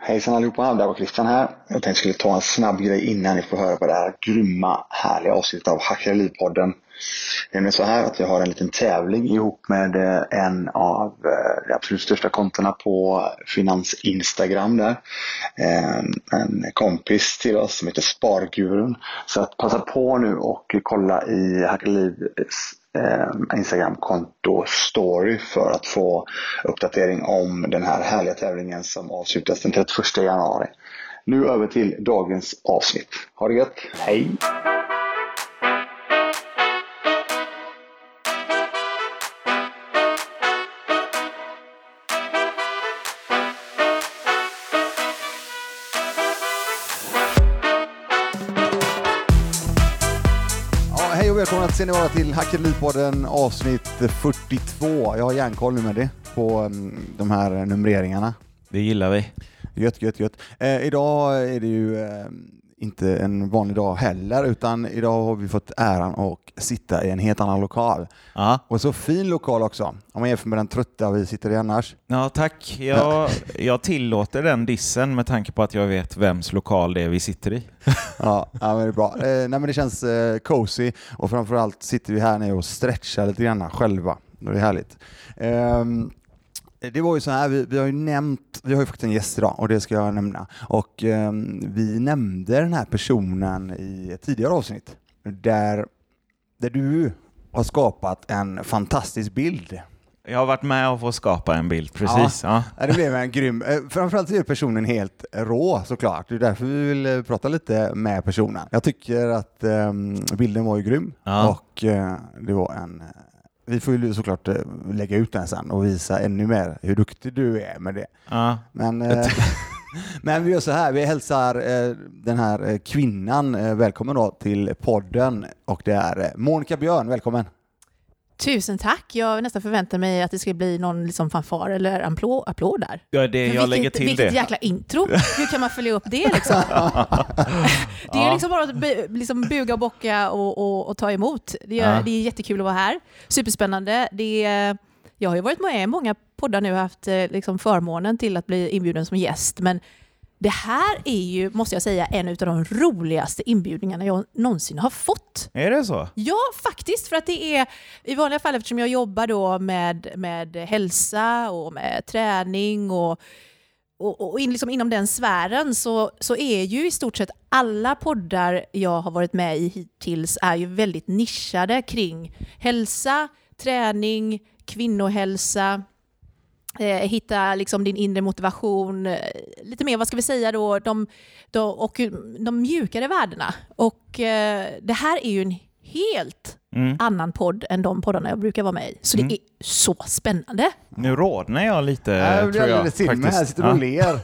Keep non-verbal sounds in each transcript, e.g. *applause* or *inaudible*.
Hejsan allihopa, det var Christian här. Jag tänkte jag skulle ta en snabb grej innan ni får höra på det här grymma, härliga avsnittet av Hacka podden Det är så här att jag har en liten tävling ihop med eh, en av eh, de absolut största kontona på finans Instagram där. Eh, en kompis till oss som heter Spargurun. Så att passa på nu och kolla i Hacka eh, Instagramkonto story för att få uppdatering om den här härliga tävlingen som avslutas den 31 januari. Nu över till dagens avsnitt. Ha det gött, hej! Ska ni vara till Hackeripodden avsnitt 42. Jag har järnkoll nu med det på um, de här numreringarna. Det gillar vi. Gött, gött, gött. Eh, idag är det ju eh, inte en vanlig dag heller, utan idag har vi fått äran att sitta i en helt annan lokal. Ja. Och så fin lokal också, om man jämför med den trötta vi sitter i annars. Ja, tack. Jag, jag tillåter den dissen med tanke på att jag vet vems lokal det är vi sitter i. *laughs* ja, ja men det är bra. Eh, nej, men det känns eh, cozy och framförallt sitter vi här nere och stretchar lite grann själva. Det är härligt. Um, det var ju så här, vi, vi, har ju nämnt, vi har ju faktiskt en gäst idag och det ska jag nämna. Och eh, vi nämnde den här personen i ett tidigare avsnitt där, där du har skapat en fantastisk bild. Jag har varit med och fått skapa en bild, precis. Ja, ja. det blev en grym. Eh, framförallt är personen helt rå såklart. Det är därför vi vill eh, prata lite med personen. Jag tycker att um, bilden var ju grym ja. och uh, det var en vi får ju såklart eh, lägga ut den sen och visa ännu mer hur duktig du är med det. Ja. Men, eh, *laughs* men vi gör så här, vi hälsar eh, den här kvinnan välkommen då till podden och det är Monica Björn, välkommen! Tusen tack! Jag nästan förväntar mig att det ska bli någon liksom fanfar eller applåd, applåd där. Ja, det, jag vilket, lägger till vilket det. jäkla intro! Hur kan man följa upp det *laughs* liksom? det är liksom bara att liksom buga och bocka och, och, och ta emot. Det är, ja. det är jättekul att vara här. Superspännande. Det är, jag har ju varit med i många poddar nu och haft eh, liksom förmånen till att bli inbjuden som gäst, men det här är ju, måste jag säga, en av de roligaste inbjudningarna jag någonsin har fått. Är det så? Ja, faktiskt. För att det är, i vanliga fall eftersom jag jobbar då med, med hälsa och med träning och, och, och in, liksom inom den sfären så, så är ju i stort sett alla poddar jag har varit med i hittills är ju väldigt nischade kring hälsa, träning, kvinnohälsa, hitta liksom din inre motivation, eh, lite mer, vad ska vi säga då, de, de, och de mjukare värdena. Och eh, det här är ju en helt mm. annan podd än de poddarna jag brukar vara med i. Så mm. det är så spännande. Nu rodnar jag lite, jag tror jag. Med här, sitter och ler.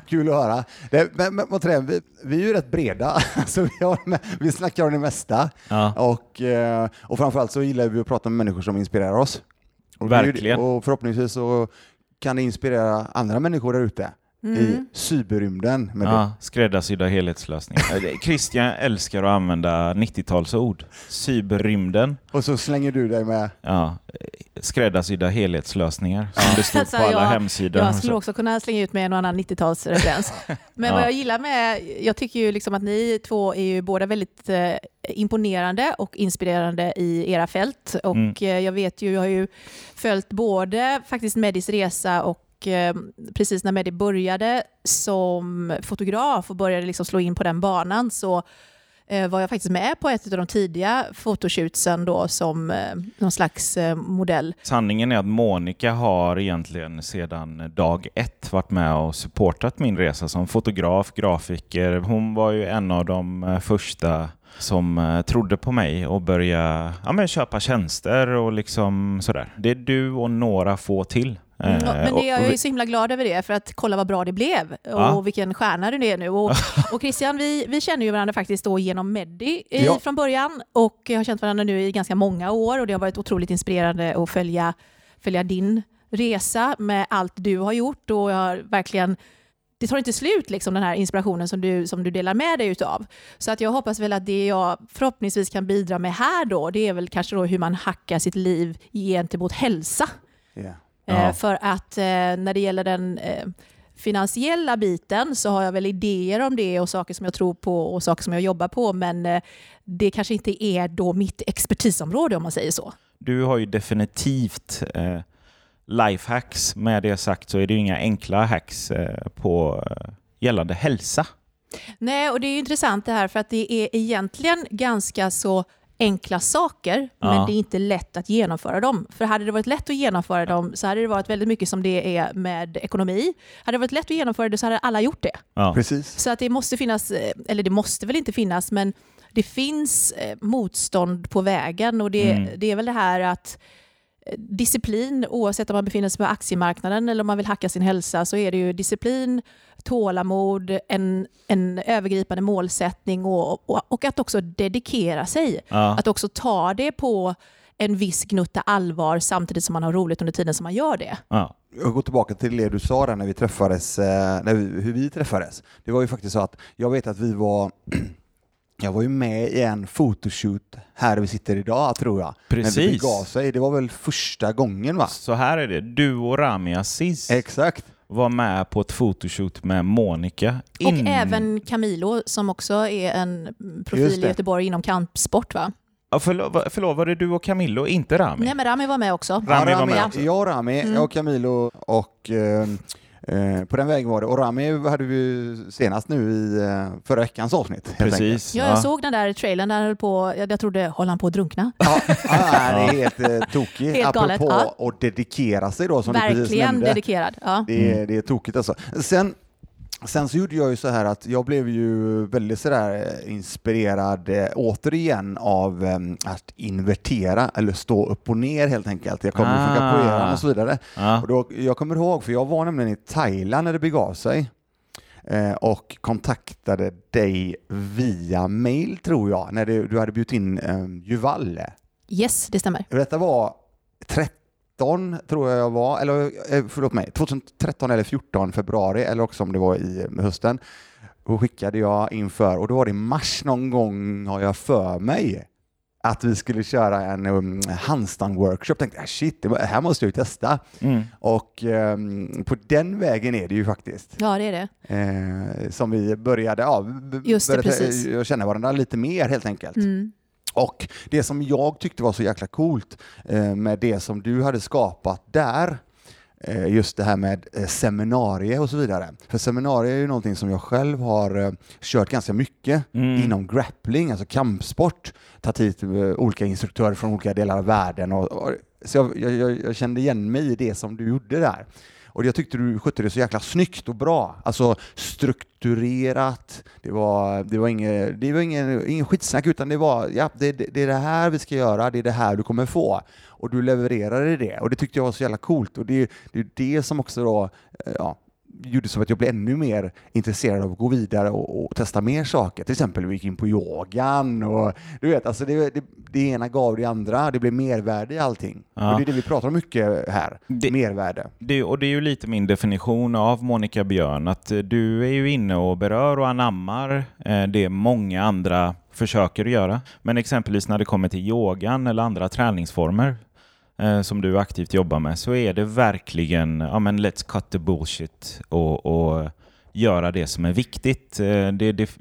*laughs* Kul att höra. Det, men, men, vi, vi är ju rätt breda, *laughs* så vi, har med, vi snackar om det mesta. Ja. Och, eh, och framförallt så gillar vi att prata med människor som inspirerar oss. Och Verkligen. Och förhoppningsvis så kan det inspirera andra människor där ute mm. i cyberrymden. Med ja, skräddarsydda helhetslösningar. Christian älskar att använda 90-talsord. Cyberrymden. Och så slänger du dig med? Ja, skräddarsydda helhetslösningar som det stod alltså, på alla jag, hemsidor. Jag skulle också kunna slänga ut med en och annan 90-talsreferens. *laughs* Men ja. vad jag gillar med, jag tycker ju liksom att ni två är ju båda väldigt eh, imponerande och inspirerande i era fält. Och mm. Eh, jag vet ju, jag har ju följt både faktiskt Medis resa och eh, precis när Medi började som fotograf och började liksom slå in på den banan så Eh, var jag faktiskt med på ett av de tidiga fotoshootsen då som eh, någon slags eh, modell. Sanningen är att Monica har egentligen sedan dag ett varit med och supportat min resa som fotograf, grafiker. Hon var ju en av de eh, första som trodde på mig och började ja, men köpa tjänster och liksom sådär. Det är du och några få till Mm, men det, jag är så himla glad över det, för att kolla vad bra det blev och ja. vilken stjärna du är nu. Och, *laughs* och Christian, vi, vi känner ju varandra faktiskt då genom Meddi ja. från början och har känt varandra nu i ganska många år och det har varit otroligt inspirerande att följa, följa din resa med allt du har gjort och jag har verkligen det tar inte slut, liksom, den här inspirationen som du, som du delar med dig utav. Så att jag hoppas väl att det jag förhoppningsvis kan bidra med här då, det är väl kanske då hur man hackar sitt liv gentemot hälsa. Yeah. Ja. För att när det gäller den finansiella biten så har jag väl idéer om det och saker som jag tror på och saker som jag jobbar på men eh, det kanske inte är då mitt expertisområde om man säger så. Du har ju definitivt eh, lifehacks. Med det sagt så är det ju inga enkla hacks eh, på eh, gällande hälsa. Nej, och det är ju intressant det här för att det är egentligen ganska så enkla saker, Ja. men det är inte lätt att genomföra dem. För hade det varit lätt att genomföra dem så hade det varit väldigt mycket som det är med ekonomi. Hade det varit lätt att genomföra det så hade alla gjort det. Ja. Precis. Så att det måste finnas, eh, eller det måste väl inte finnas, men det finns eh, motstånd på vägen och det, Mm. det är väl det här att eh, disciplin, oavsett om man befinner sig på aktiemarknaden eller om man vill hacka sin hälsa, så är det ju disciplin, tålamod, en, en övergripande målsättning och, och, och att också dedikera sig. Ja. Att också ta det på en viss gnutta allvar samtidigt som man har roligt under tiden som man gör det. Ja. Jag går tillbaka till det du sa där när vi träffades, eh, när vi, hur vi träffades. Det var ju faktiskt så att jag vet att vi var *clears throat* jag var ju med i en photoshoot här vi sitter idag tror jag. När Precis. begav sig. Det var väl första gången va? Så här är det. Du och Rami Aziz Exakt. var med på ett photoshoot med Monica. Och in- även Camilo som också är en profil i Göteborg inom kampsport va? Ja, förlåt, förlåt, var det du och Camillo, inte Rami? Nej men Rami var med också. Rami ja, var med Rami, också. Jag och Rami, Mm. jag och Camilo och eh, eh, på den vägen var det. Och Rami hade vi senast nu i eh, förra veckans avsnitt. Precis. Ja, jag såg den där trailern där han höll på, jag, jag trodde, håller han på att drunkna? Ja, *laughs* ja, det är helt eh, tokig. Helt galet, Apropå ja. att dedikera sig då som du precis Verkligen nämnde. dedikerad. Ja. Det är, det är tokigt alltså. Sen, sen så gjorde jag ju så här att jag blev ju väldigt sådär eh, inspirerad eh, återigen av eh, att invertera eller stå upp och ner helt enkelt. Jag kommer från Ah. capoeiran och så vidare. Ja. Och då, jag kommer ihåg, för jag var nämligen i Thailand när det begav sig eh, och kontaktade dig via mail tror jag, när det, du hade bjudit in eh, Juvalle. Yes, det stämmer. Detta var 13 tror jag jag var, eller eh, förlåt mig, 2013 eller 14 februari eller också om det var i eh, hösten. Och skickade jag inför och då var det i mars någon gång har jag för mig att vi skulle köra en um, handstand-workshop. Tänkte jag shit, det var- här måste jag ju testa. Mm. Och ehm, på den vägen är det ju faktiskt. Ja, det är det. Eh, som vi började, ja, Just det, började precis. känna varandra lite mer helt enkelt. Mm. Och det som jag tyckte var så jäkla coolt eh, med det som du hade skapat där, eh, just det här med eh, seminarier och så vidare. För seminarier är ju någonting som jag själv har kört ganska mycket Mm. inom grappling, alltså kampsport. Tagit hit olika instruktörer från olika delar av världen. Och, och, så jag, jag, jag, jag kände igen mig i det som du gjorde där. Och jag tyckte du skötte det så jäkla snyggt och bra. Alltså strukturerat. Det var, det var inget det var ingen, ingen skitsnack utan det var ja, det, det, det är det här vi ska göra, det är det här du kommer få. Och du levererade det och det tyckte jag var så jävla coolt. Och det, det är det som också då, eh, ja, gjorde så att jag blev ännu mer intresserad av att gå vidare och, och testa mer saker. Till exempel vi gick in på yogan och du vet, alltså det, det, det ena gav det andra. Det blev mervärde i allting. Ja. Och det är det vi pratar om mycket här. Det- mervärde. Det, och det är ju lite min definition av Monica Björn, att eh, du är ju inne och berör och anammar eh, det många andra försöker göra. Men exempelvis när det kommer till yogan eller andra träningsformer eh, som du aktivt jobbar med så är det verkligen, ja men let's cut the bullshit och, och göra det som är viktigt. Eh, det, det,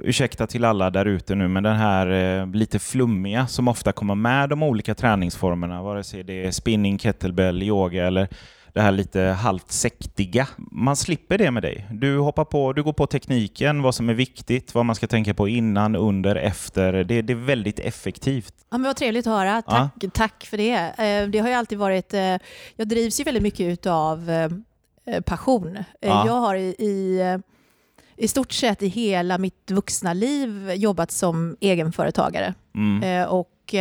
ursäkta till alla där ute nu, men den här eh, lite flummiga som ofta kommer med de olika träningsformerna, vare sig det är spinning, kettlebell, yoga eller det här lite halvt sektiga. Man slipper det med dig. Du hoppar på, du går på tekniken, vad som är viktigt, vad man ska tänka på innan, under, efter. Det, det är väldigt effektivt. Ja, men vad trevligt att höra. Tack, tack för det. Eh, Det har ju alltid varit... eh, Jag drivs ju väldigt mycket av passion. Eh, Ja. Jag har i, i, i stort sett i hela mitt vuxna liv jobbat som egenföretagare. Mm. Och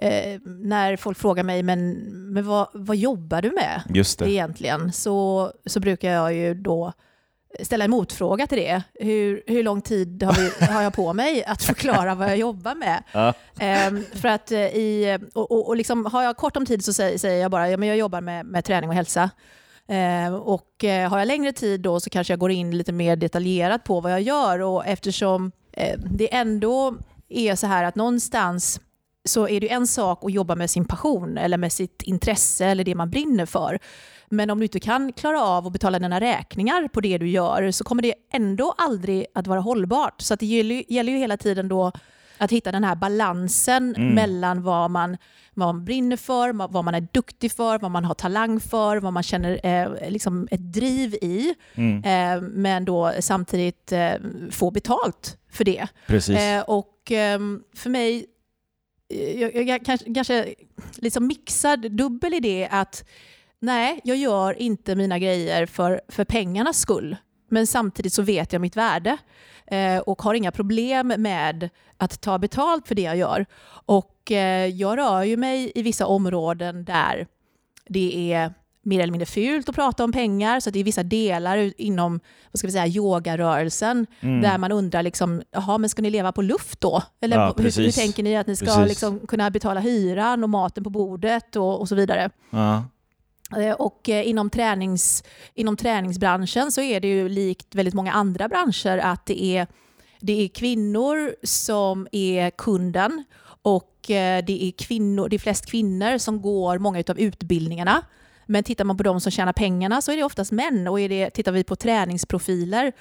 eh, när folk frågar mig, men, men vad, vad jobbar du med Just det. egentligen? Så, så brukar jag ju då ställa en motfråga till det. Hur, hur lång tid har, vi, *laughs* har jag på mig att förklara vad jag jobbar med? Ja. Ehm, för att eh, i, och, och, och liksom, har jag kort om tid så säger, säger jag bara ja, men jag jobbar med, med träning och hälsa. Ehm, och eh, har jag längre tid då så kanske jag går in lite mer detaljerat på vad jag gör och eftersom eh, det ändå är så här att någonstans så är det en sak att jobba med sin passion eller med sitt intresse eller det man brinner för. Men om du inte kan klara av att betala dina räkningar på det du gör så kommer det ändå aldrig att vara hållbart. Så det gäller, ju hela tiden då att hitta den här balansen Mm. mellan vad man, vad man brinner för, vad man är duktig för, vad man har talang för, vad man känner eh, liksom ett driv i. Mm. Eh, men då samtidigt eh, få betalt för det. Eh, och ehm, för mig, jag, jag kanske, kanske liksom mixad dubbel i det att nej, jag gör inte mina grejer för, för pengarnas skull. Men samtidigt så vet jag mitt värde eh, och har inga problem med att ta betalt för det jag gör. Och eh, jag rör ju mig i vissa områden där det är mer eller mindre fult att prata om pengar. Så det är vissa delar inom vad ska vi säga, yogarörelsen Mm. där man undrar, liksom, jaha, men ska ni leva på luft då? Eller Ja, hur, hur tänker ni att ni ska liksom, kunna betala hyran och maten på bordet och, och så vidare? Ja. Eh, Och eh, inom, tränings, inom träningsbranschen så är det ju likt väldigt många andra branscher att det är, det är kvinnor som är kunden och eh, det är, kvinnor, det är flest kvinnor som går många av utbildningarna. Men tittar man på de som tjänar pengarna så är det oftast män. Och är det, tittar vi på träningsprofiler,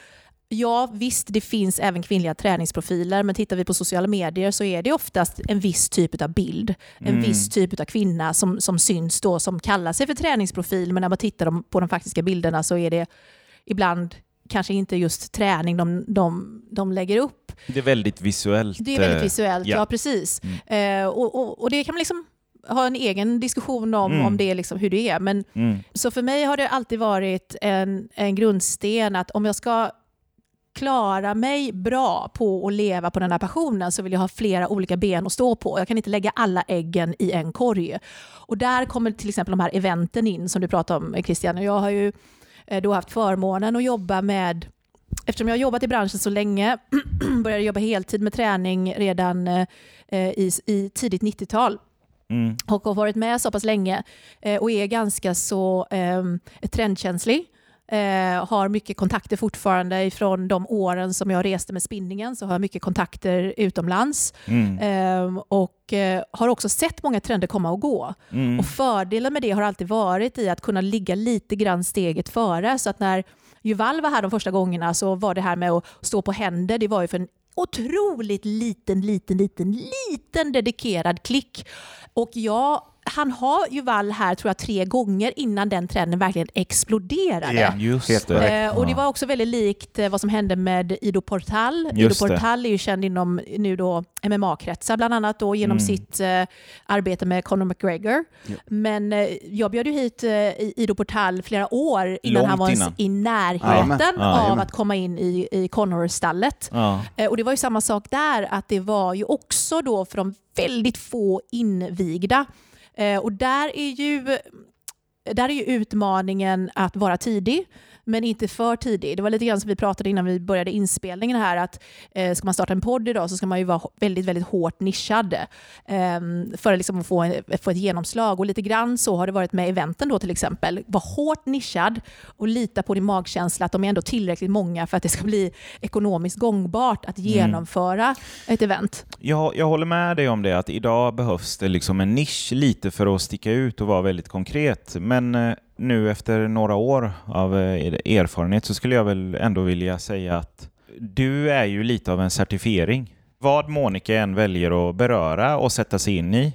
ja visst det finns även kvinnliga träningsprofiler, men tittar vi på sociala medier så är det oftast en viss typ av bild. En Mm. viss typ av kvinna som, som syns då, som kallar sig för träningsprofil, men när man tittar på de faktiska bilderna så är det ibland kanske inte just träning de, de, de lägger upp. Det är väldigt visuellt. Det är väldigt eh, visuellt, ja, ja. precis. Eh, och, och, och det kan man liksom ha en egen diskussion om, Mm. om det liksom hur det är. Men, Mm. så för mig har det alltid varit en, en grundsten att om jag ska klara mig bra på att leva på den här passionen så vill jag ha flera olika ben att stå på. Jag kan inte lägga alla äggen i en korg. Och där kommer till exempel de här eventen in som du pratade om Christian. Och Jag har ju eh, då haft förmånen att jobba med Eftersom jag har jobbat i branschen så länge, *clears throat* började jobba heltid med träning redan eh, i, i tidigt 90-tal Mm. och har varit med så pass länge eh, och är ganska så eh, trendkänslig. Eh, har mycket kontakter fortfarande ifrån de åren som jag reste med spinningen så har jag mycket kontakter utomlands Mm. eh, och eh, har också sett många trender komma och gå. Mm. Och fördelen med det har alltid varit i att kunna ligga lite grann steget före så att när Juval var här de första gångerna så var det här med att stå på händer, det var ju för en otroligt liten, liten, liten, liten dedikerad klick. Och jag, han har Juval här tror jag tre gånger innan den trenden verkligen exploderade. Ja. Just Helt det. Eh, och det Ja. var också väldigt likt eh, vad som hände med Ido Portal. Ido Just det. Portal är ju känd inom nu då MMA-kretsar bland annat då genom Mm. sitt eh, arbete med Conor McGregor. Men eh, jag bjöd ju hit eh, Ido Portal flera år innan Långt han var innan. i närheten. Ja, av att komma in i, i Conor-stallet. Ja. Eh, Och det var ju samma sak där, att det var ju också då för de väldigt få invigda. Eh, Och där är ju, där är ju utmaningen att vara tidig, men inte för tidig. Det var lite grann som vi pratade innan vi började inspelningen här, att eh, ska man starta en podd idag så ska man ju vara väldigt, väldigt hårt nischad eh, för att liksom få, en, få ett genomslag. Och lite grann så har det varit med eventen då till exempel. Var hårt nischad och lita på din magkänsla att de är ändå tillräckligt många för att det ska bli ekonomiskt gångbart att genomföra ett event. Jag, jag håller med dig om det, att idag behövs det liksom en nisch lite för att sticka ut och vara väldigt konkret. Men eh, nu efter några år av eh, erfarenhet så skulle jag väl ändå vilja säga att du är ju lite av en certifiering. Vad Monica än väljer att beröra och sätta sig in i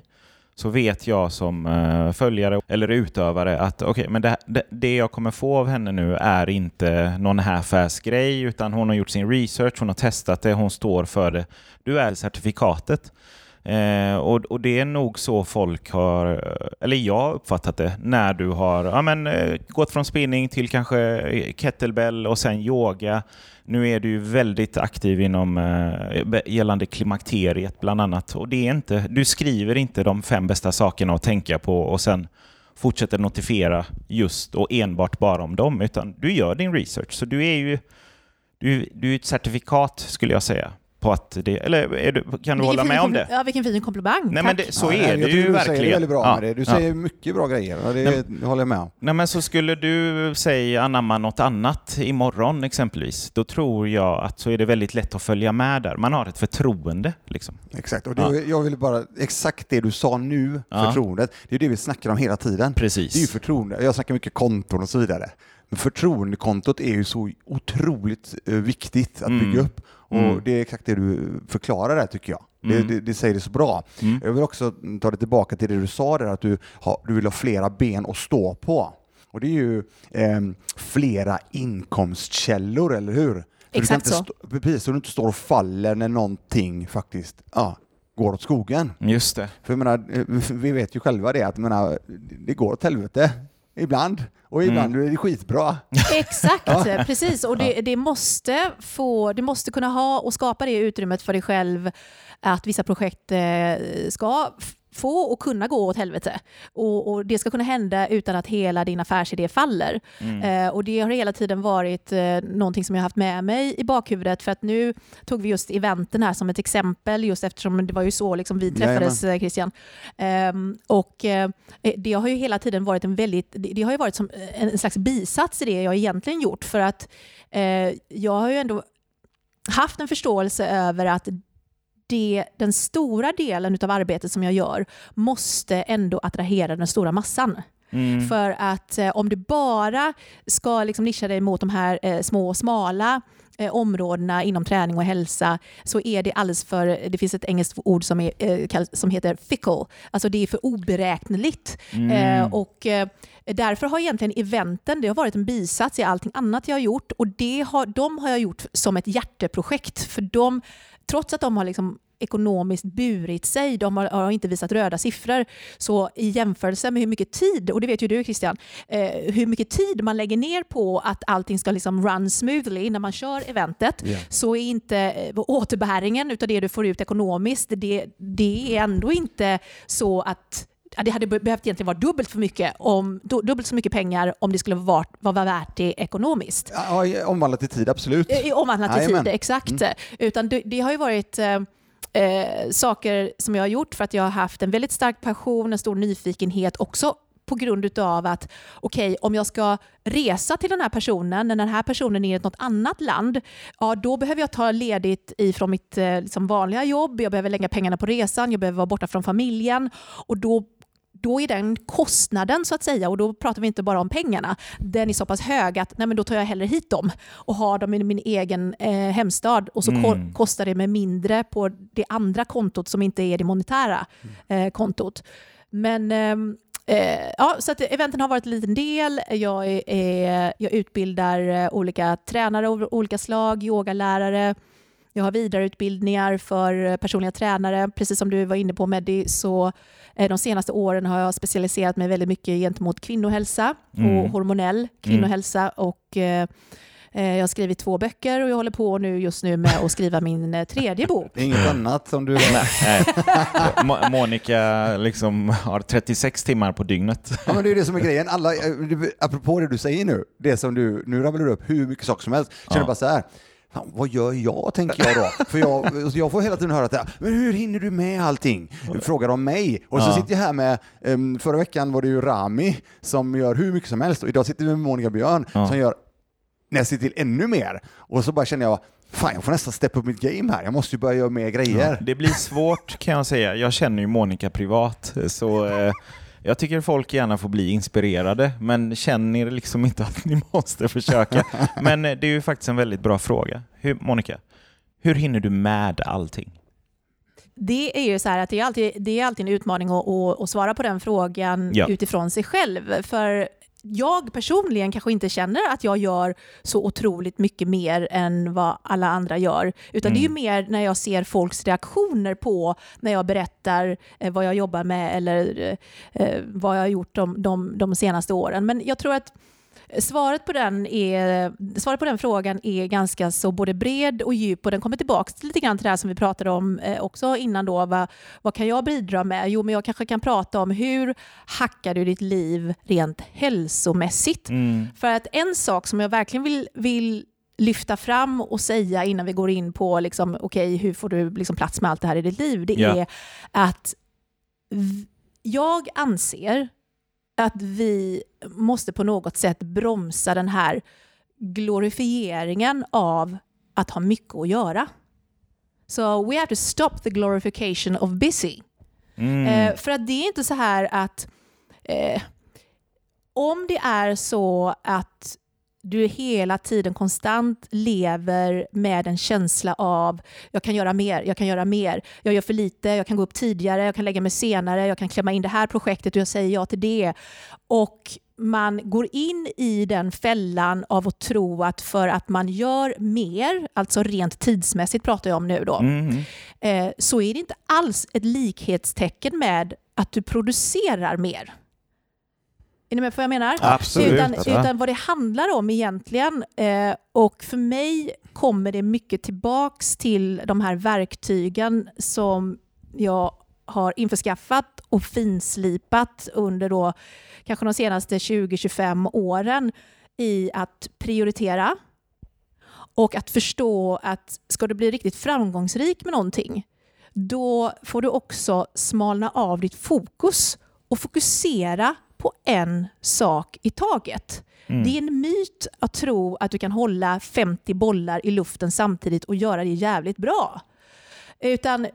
så vet jag som eh, följare eller utövare att okay, men det, det, det jag kommer få av henne nu är inte någon half-ass grej utan hon har gjort sin research, hon har testat det, hon står för det. Du är certifikatet. Eh, och, och det är nog så folk har, eller jag har uppfattat det, när du har ja, men, eh, gått från spinning till kanske eh, kettlebell och sen yoga. Nu är du väldigt aktiv inom eh, gällande klimakteriet bland annat. Och det är inte, du skriver inte de fem bästa sakerna att tänka på och sen fortsätter notifiera just och enbart bara om dem, utan du gör din research. Så du är ju du, du är ett certifikat skulle jag säga på att det... Eller är du, kan du Vilken hålla fin med om det? Ja, vilken fin komplimang. Nej, Tack. men det, så Ja, är jag det ju du verkligen. säger det väldigt bra Ja, med det. Du ja. säger mycket bra grejer. och Det, det håller jag med om. Nej, men så skulle du säga anamma något annat imorgon exempelvis, då tror jag att så är det väldigt lätt att följa med där. Man har ett förtroende. Liksom. Exakt. Och det, Ja. Jag vill bara, exakt det du sa nu, Ja. förtroendet, det är det vi snackar om hela tiden. Precis. Det är ju förtroende. Jag snackar mycket konton och så vidare. Men förtroendekontot är ju så otroligt eh, viktigt att Mm. bygga upp. Och Mm. det är exakt det du förklarar där tycker jag. Mm. Det, det, det säger det så bra. Mm. Jag vill också ta det tillbaka till det du sa där, att du, har, du vill ha flera ben att stå på. Och det är ju ehm, flera inkomstkällor, eller hur? För du kan Exakt inte så. stå- Precis, så du inte står och faller när någonting faktiskt ja, går åt skogen. Just det. För jag menar, eh, vi vet ju själva det att menar, det går åt helvete ibland. Och ibland är det skitbra. *laughs* Exakt, precis. Och det, det, måste få, det måste kunna ha och skapa det utrymmet för dig själv att vissa projekt eh, ska få och kunna gå åt helvete. Och, och Det ska kunna hända utan att hela din affärsidé faller. Eh, och Det har hela tiden varit eh, någonting som jag har haft med mig i bakhuvudet för att nu tog vi just eventen här som ett exempel just eftersom det var ju så liksom vi träffades eh, Christian. Ehm, och eh, det har ju hela tiden varit en väldigt, det, det har ju varit som en, en slags bisats i det jag egentligen gjort för att eh, jag har ju ändå haft en förståelse över att det, den stora delen av arbetet som jag gör måste ändå attrahera den stora massan. Mm. För att eh, om du bara ska liksom nischa dig mot de här eh, små och smala eh, områdena inom träning och hälsa så är det alldeles för, det finns ett engelskt ord som, är, eh, som heter fickle, alltså det är för oberäkneligt. Eh, och eh, därför har egentligen eventen, det har varit en bisats i allting annat jag har gjort och det har, de har jag gjort som ett hjärteprojekt för de, trots att de har liksom ekonomiskt burit sig, de har, har inte visat röda siffror, så i jämförelse med hur mycket tid, och det vet ju du Christian, eh, hur mycket tid man lägger ner på att allting ska liksom run smoothly när man kör eventet, Ja. så är inte eh, återbäringen utav det du får ut ekonomiskt, det, det är ändå inte så att det hade be- behövt egentligen vara dubbelt, för mycket om, du- dubbelt så mycket pengar om det skulle vara, vara värt det ekonomiskt. Ja, omvandlat till tid, absolut. Omvandlat Jajamän. tid, exakt. Utan det, det har ju varit eh, eh, saker som jag har gjort för att jag har haft en väldigt stark passion, en stor nyfikenhet också på grund av att okej, om jag ska resa till den här personen, när den här personen är i ett något annat land, ja då behöver jag ta ledigt ifrån mitt eh, liksom vanliga jobb, jag behöver lägga pengarna på resan, jag behöver vara borta från familjen och då då är den kostnaden så att säga, och då pratar vi inte bara om pengarna, den är så pass hög att nej, men då tar jag hellre hit dem och har dem i min egen eh, hemstad och så ko- kostar det mig mindre på det andra kontot som inte är det monetära eh, kontot. Men ehm, Eh, ja, så att eventen har varit en liten del. Jag, är, är, jag utbildar eh, olika tränare av olika slag, yogalärare. Jag har vidareutbildningar för eh, personliga tränare. Precis som du var inne på Meddi, så eh, de senaste åren har jag specialiserat mig väldigt mycket gentemot kvinnohälsa och Mm. hormonell kvinnohälsa. Och, eh, jag har skrivit två böcker och jag håller på nu just nu med att skriva min tredje bok. Inget annat som du... Nej. Mo- Monica liksom har 36 timmar på dygnet. Ja, men det är det som är grejen. Alla, det- apropå det du säger nu, det som du, nu rabblar du upp hur mycket saker som helst. Känner Ja. bara så här, vad gör jag tänker jag då? För jag, jag får hela tiden höra att men hur hinner du med allting? Frågar de mig. Och så Ja. sitter jag här med, um, förra veckan var det ju Rami som gör hur mycket som helst och idag sitter vi med Monica Björn Ja. som gör nästan till ännu mer. Och så bara känner jag, fan jag får nästan steppa upp mitt game här. Jag måste ju börja göra mer grejer. Det blir svårt kan jag säga. Jag känner ju Monica privat, så eh, jag tycker folk gärna får bli inspirerade, men känner liksom inte att ni *laughs* måste försöka. Men eh, det är ju faktiskt en väldigt bra fråga. Hur, Monica, hur hinner du med allting? Det är ju så här att det är alltid, det är alltid en utmaning att, att, att svara på den frågan Ja. utifrån sig själv. För jag personligen kanske inte känner att jag gör så otroligt mycket mer än vad alla andra gör. Utan det är ju mer när jag ser folks reaktioner på när jag berättar eh, vad jag jobbar med eller eh, vad jag har gjort de, de, de senaste åren. Men jag tror att Svaret på, den är, svaret på den frågan är ganska så både bred och djup och den kommer tillbaka till lite grann till det här som vi pratade om eh, också innan då. Vad, vad kan jag bidra med? Jo, men jag kanske kan prata om hur hackar du ditt liv rent hälsomässigt? För att en sak som jag verkligen vill, vill lyfta fram och säga innan vi går in på liksom, okay, hur får du liksom plats med allt det här i ditt liv, det Ja. är att jag anser att vi måste på något sätt bromsa den här glorifieringen av att ha mycket att göra. So we have to stop the glorification of busy. Mm. Eh, för att det är inte så här att eh, om det är så att du hela tiden konstant lever med en känsla av jag kan göra mer, jag kan göra mer, jag gör för lite, jag kan gå upp tidigare, jag kan lägga mig senare, jag kan klämma in det här projektet och jag säger ja till det. Och man går in i den fällan av att tro att för att man gör mer, alltså rent tidsmässigt pratar jag om nu då, Mm. eh, så är det inte alls ett likhetstecken med att du producerar mer. Är ni med på vad jag menar? Absolut. Utan, utan vad det handlar om egentligen, eh, och för mig kommer det mycket tillbaks till de här verktygen som jag har införskaffat och finslipat under då, kanske de senaste 20-25 åren i att prioritera och att förstå att ska du bli riktigt framgångsrik med någonting, då får du också smalna av ditt fokus och fokusera på en sak i taget. Det är en myt att tro att du kan hålla 50 bollar i luften samtidigt och göra det jävligt bra. Utan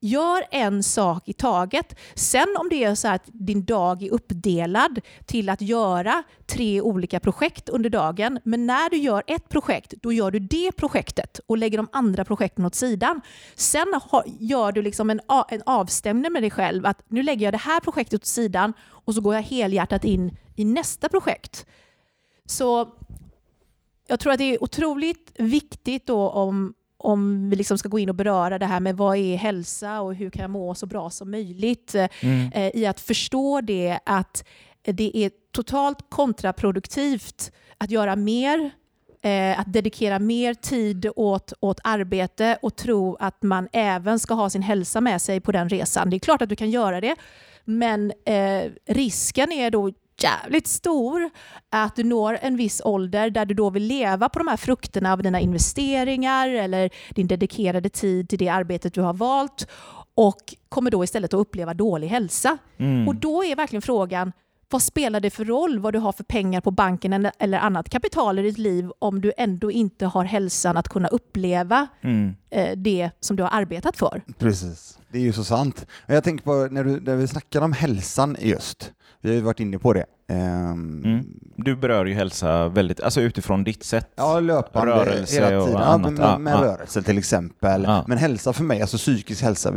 gör en sak i taget. Sen om det är så att din dag är uppdelad till att göra tre olika projekt under dagen, men när du gör ett projekt, då gör du det projektet och lägger de andra projekten åt sidan. Sen gör du liksom en, en avstämning med dig själv, att nu lägger jag det här projektet åt sidan och så går jag helhjärtat in i nästa projekt. Så jag tror att det är otroligt viktigt då om, om vi liksom ska gå in och beröra det här med vad är hälsa och hur kan jag må så bra som möjligt. Mm. Eh, I att förstå det att det är totalt kontraproduktivt att göra mer, eh, att dedikera mer tid åt, åt arbete och tro att man även ska ha sin hälsa med sig på den resan. Det är klart att du kan göra det, men eh, risken är då jävligt stor att du når en viss ålder där du då vill leva på de här frukterna av dina investeringar eller din dedikerade tid till det arbetet du har valt och kommer då istället att uppleva dålig hälsa. Mm. Och då är verkligen frågan, vad spelar det för roll vad du har för pengar på banken eller- annat kapital i ditt liv om du ändå inte har hälsan att kunna uppleva Mm. eh, det som du har arbetat för? Precis. Det är ju så sant. Och Jag tänker på när, du, när vi snackar om hälsan just, vi har ju varit inne på det. Ehm, Mm. Du berör ju hälsa väldigt, alltså utifrån ditt sätt. Ja, löpande Rörelse hela och tiden. Ja, annat. med, Ja, med ja. rörelse till exempel. Ja. Men hälsa för mig, alltså psykisk hälsa,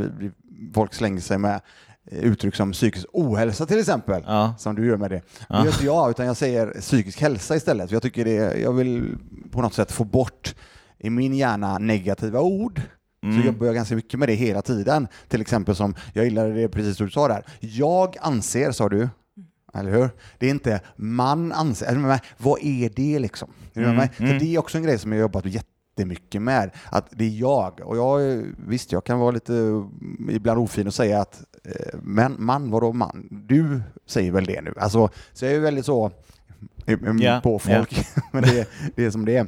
folk slänger sig med uttryck som psykisk ohälsa till exempel. Ja. Som du gör med det. Det Ja. gör inte jag, utan jag säger psykisk hälsa istället. Jag tycker det, jag vill på något sätt få bort i min hjärna negativa ord. Mm. Så jobbar jag ganska mycket med det hela tiden. Till exempel som, jag gillade det precis du sa där. Jag anser, sa du, eller hur? Det är inte man anser. Vad är det liksom? Mm? För mm. det är också en grej som jag jobbat jättemycket med. Att det är jag. Och jag, visst, jag kan vara lite ibland ofin och säga att eh, men man, vadå man? Du säger väl det nu? Alltså, så jag är väldigt så eh, eh, Ja, på folk. *laughs* men det, det är som det är.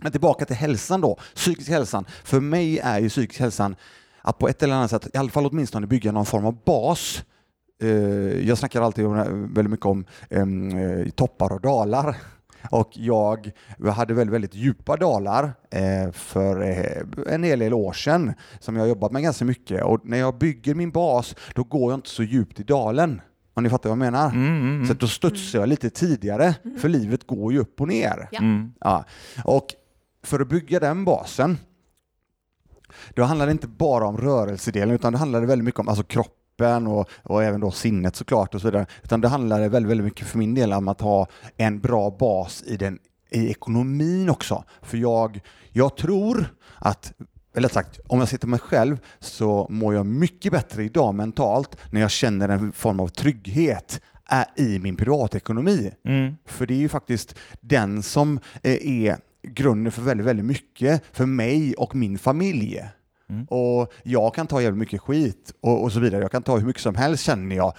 Men tillbaka till hälsan då, psykisk hälsan. För mig är ju psykisk hälsan att på ett eller annat sätt, i alla fall åtminstone bygga någon form av bas. Eh, jag snackar alltid om, väldigt mycket om eh, toppar och dalar. *laughs* Och jag hade väldigt, väldigt djupa dalar eh, för eh, en hel del år sedan som jag jobbat med ganska mycket. Och när jag bygger min bas, då går jag inte så djupt i dalen. Om ni fattar vad jag menar? Mm, mm, Så mm. att då studsar jag lite tidigare, för livet går ju upp och ner. Ja. Mm. Ja. Och för att bygga den basen, då handlar det inte bara om rörelsedelen, utan det handlar väldigt mycket om alltså kroppen och, och även då sinnet såklart och så vidare. Utan det handlar väldigt, väldigt mycket för min del om att ha en bra bas i, den, i ekonomin också. För jag, jag tror att eller sagt, om jag ser till mig själv så mår jag mycket bättre idag mentalt när jag känner en form av trygghet i min privatekonomi. Mm. För det är ju faktiskt den som eh, är grunden för väldigt, väldigt mycket för mig och min familj. Mm. Och jag kan ta jävligt mycket skit och, och så vidare. Jag kan ta hur mycket som helst känner jag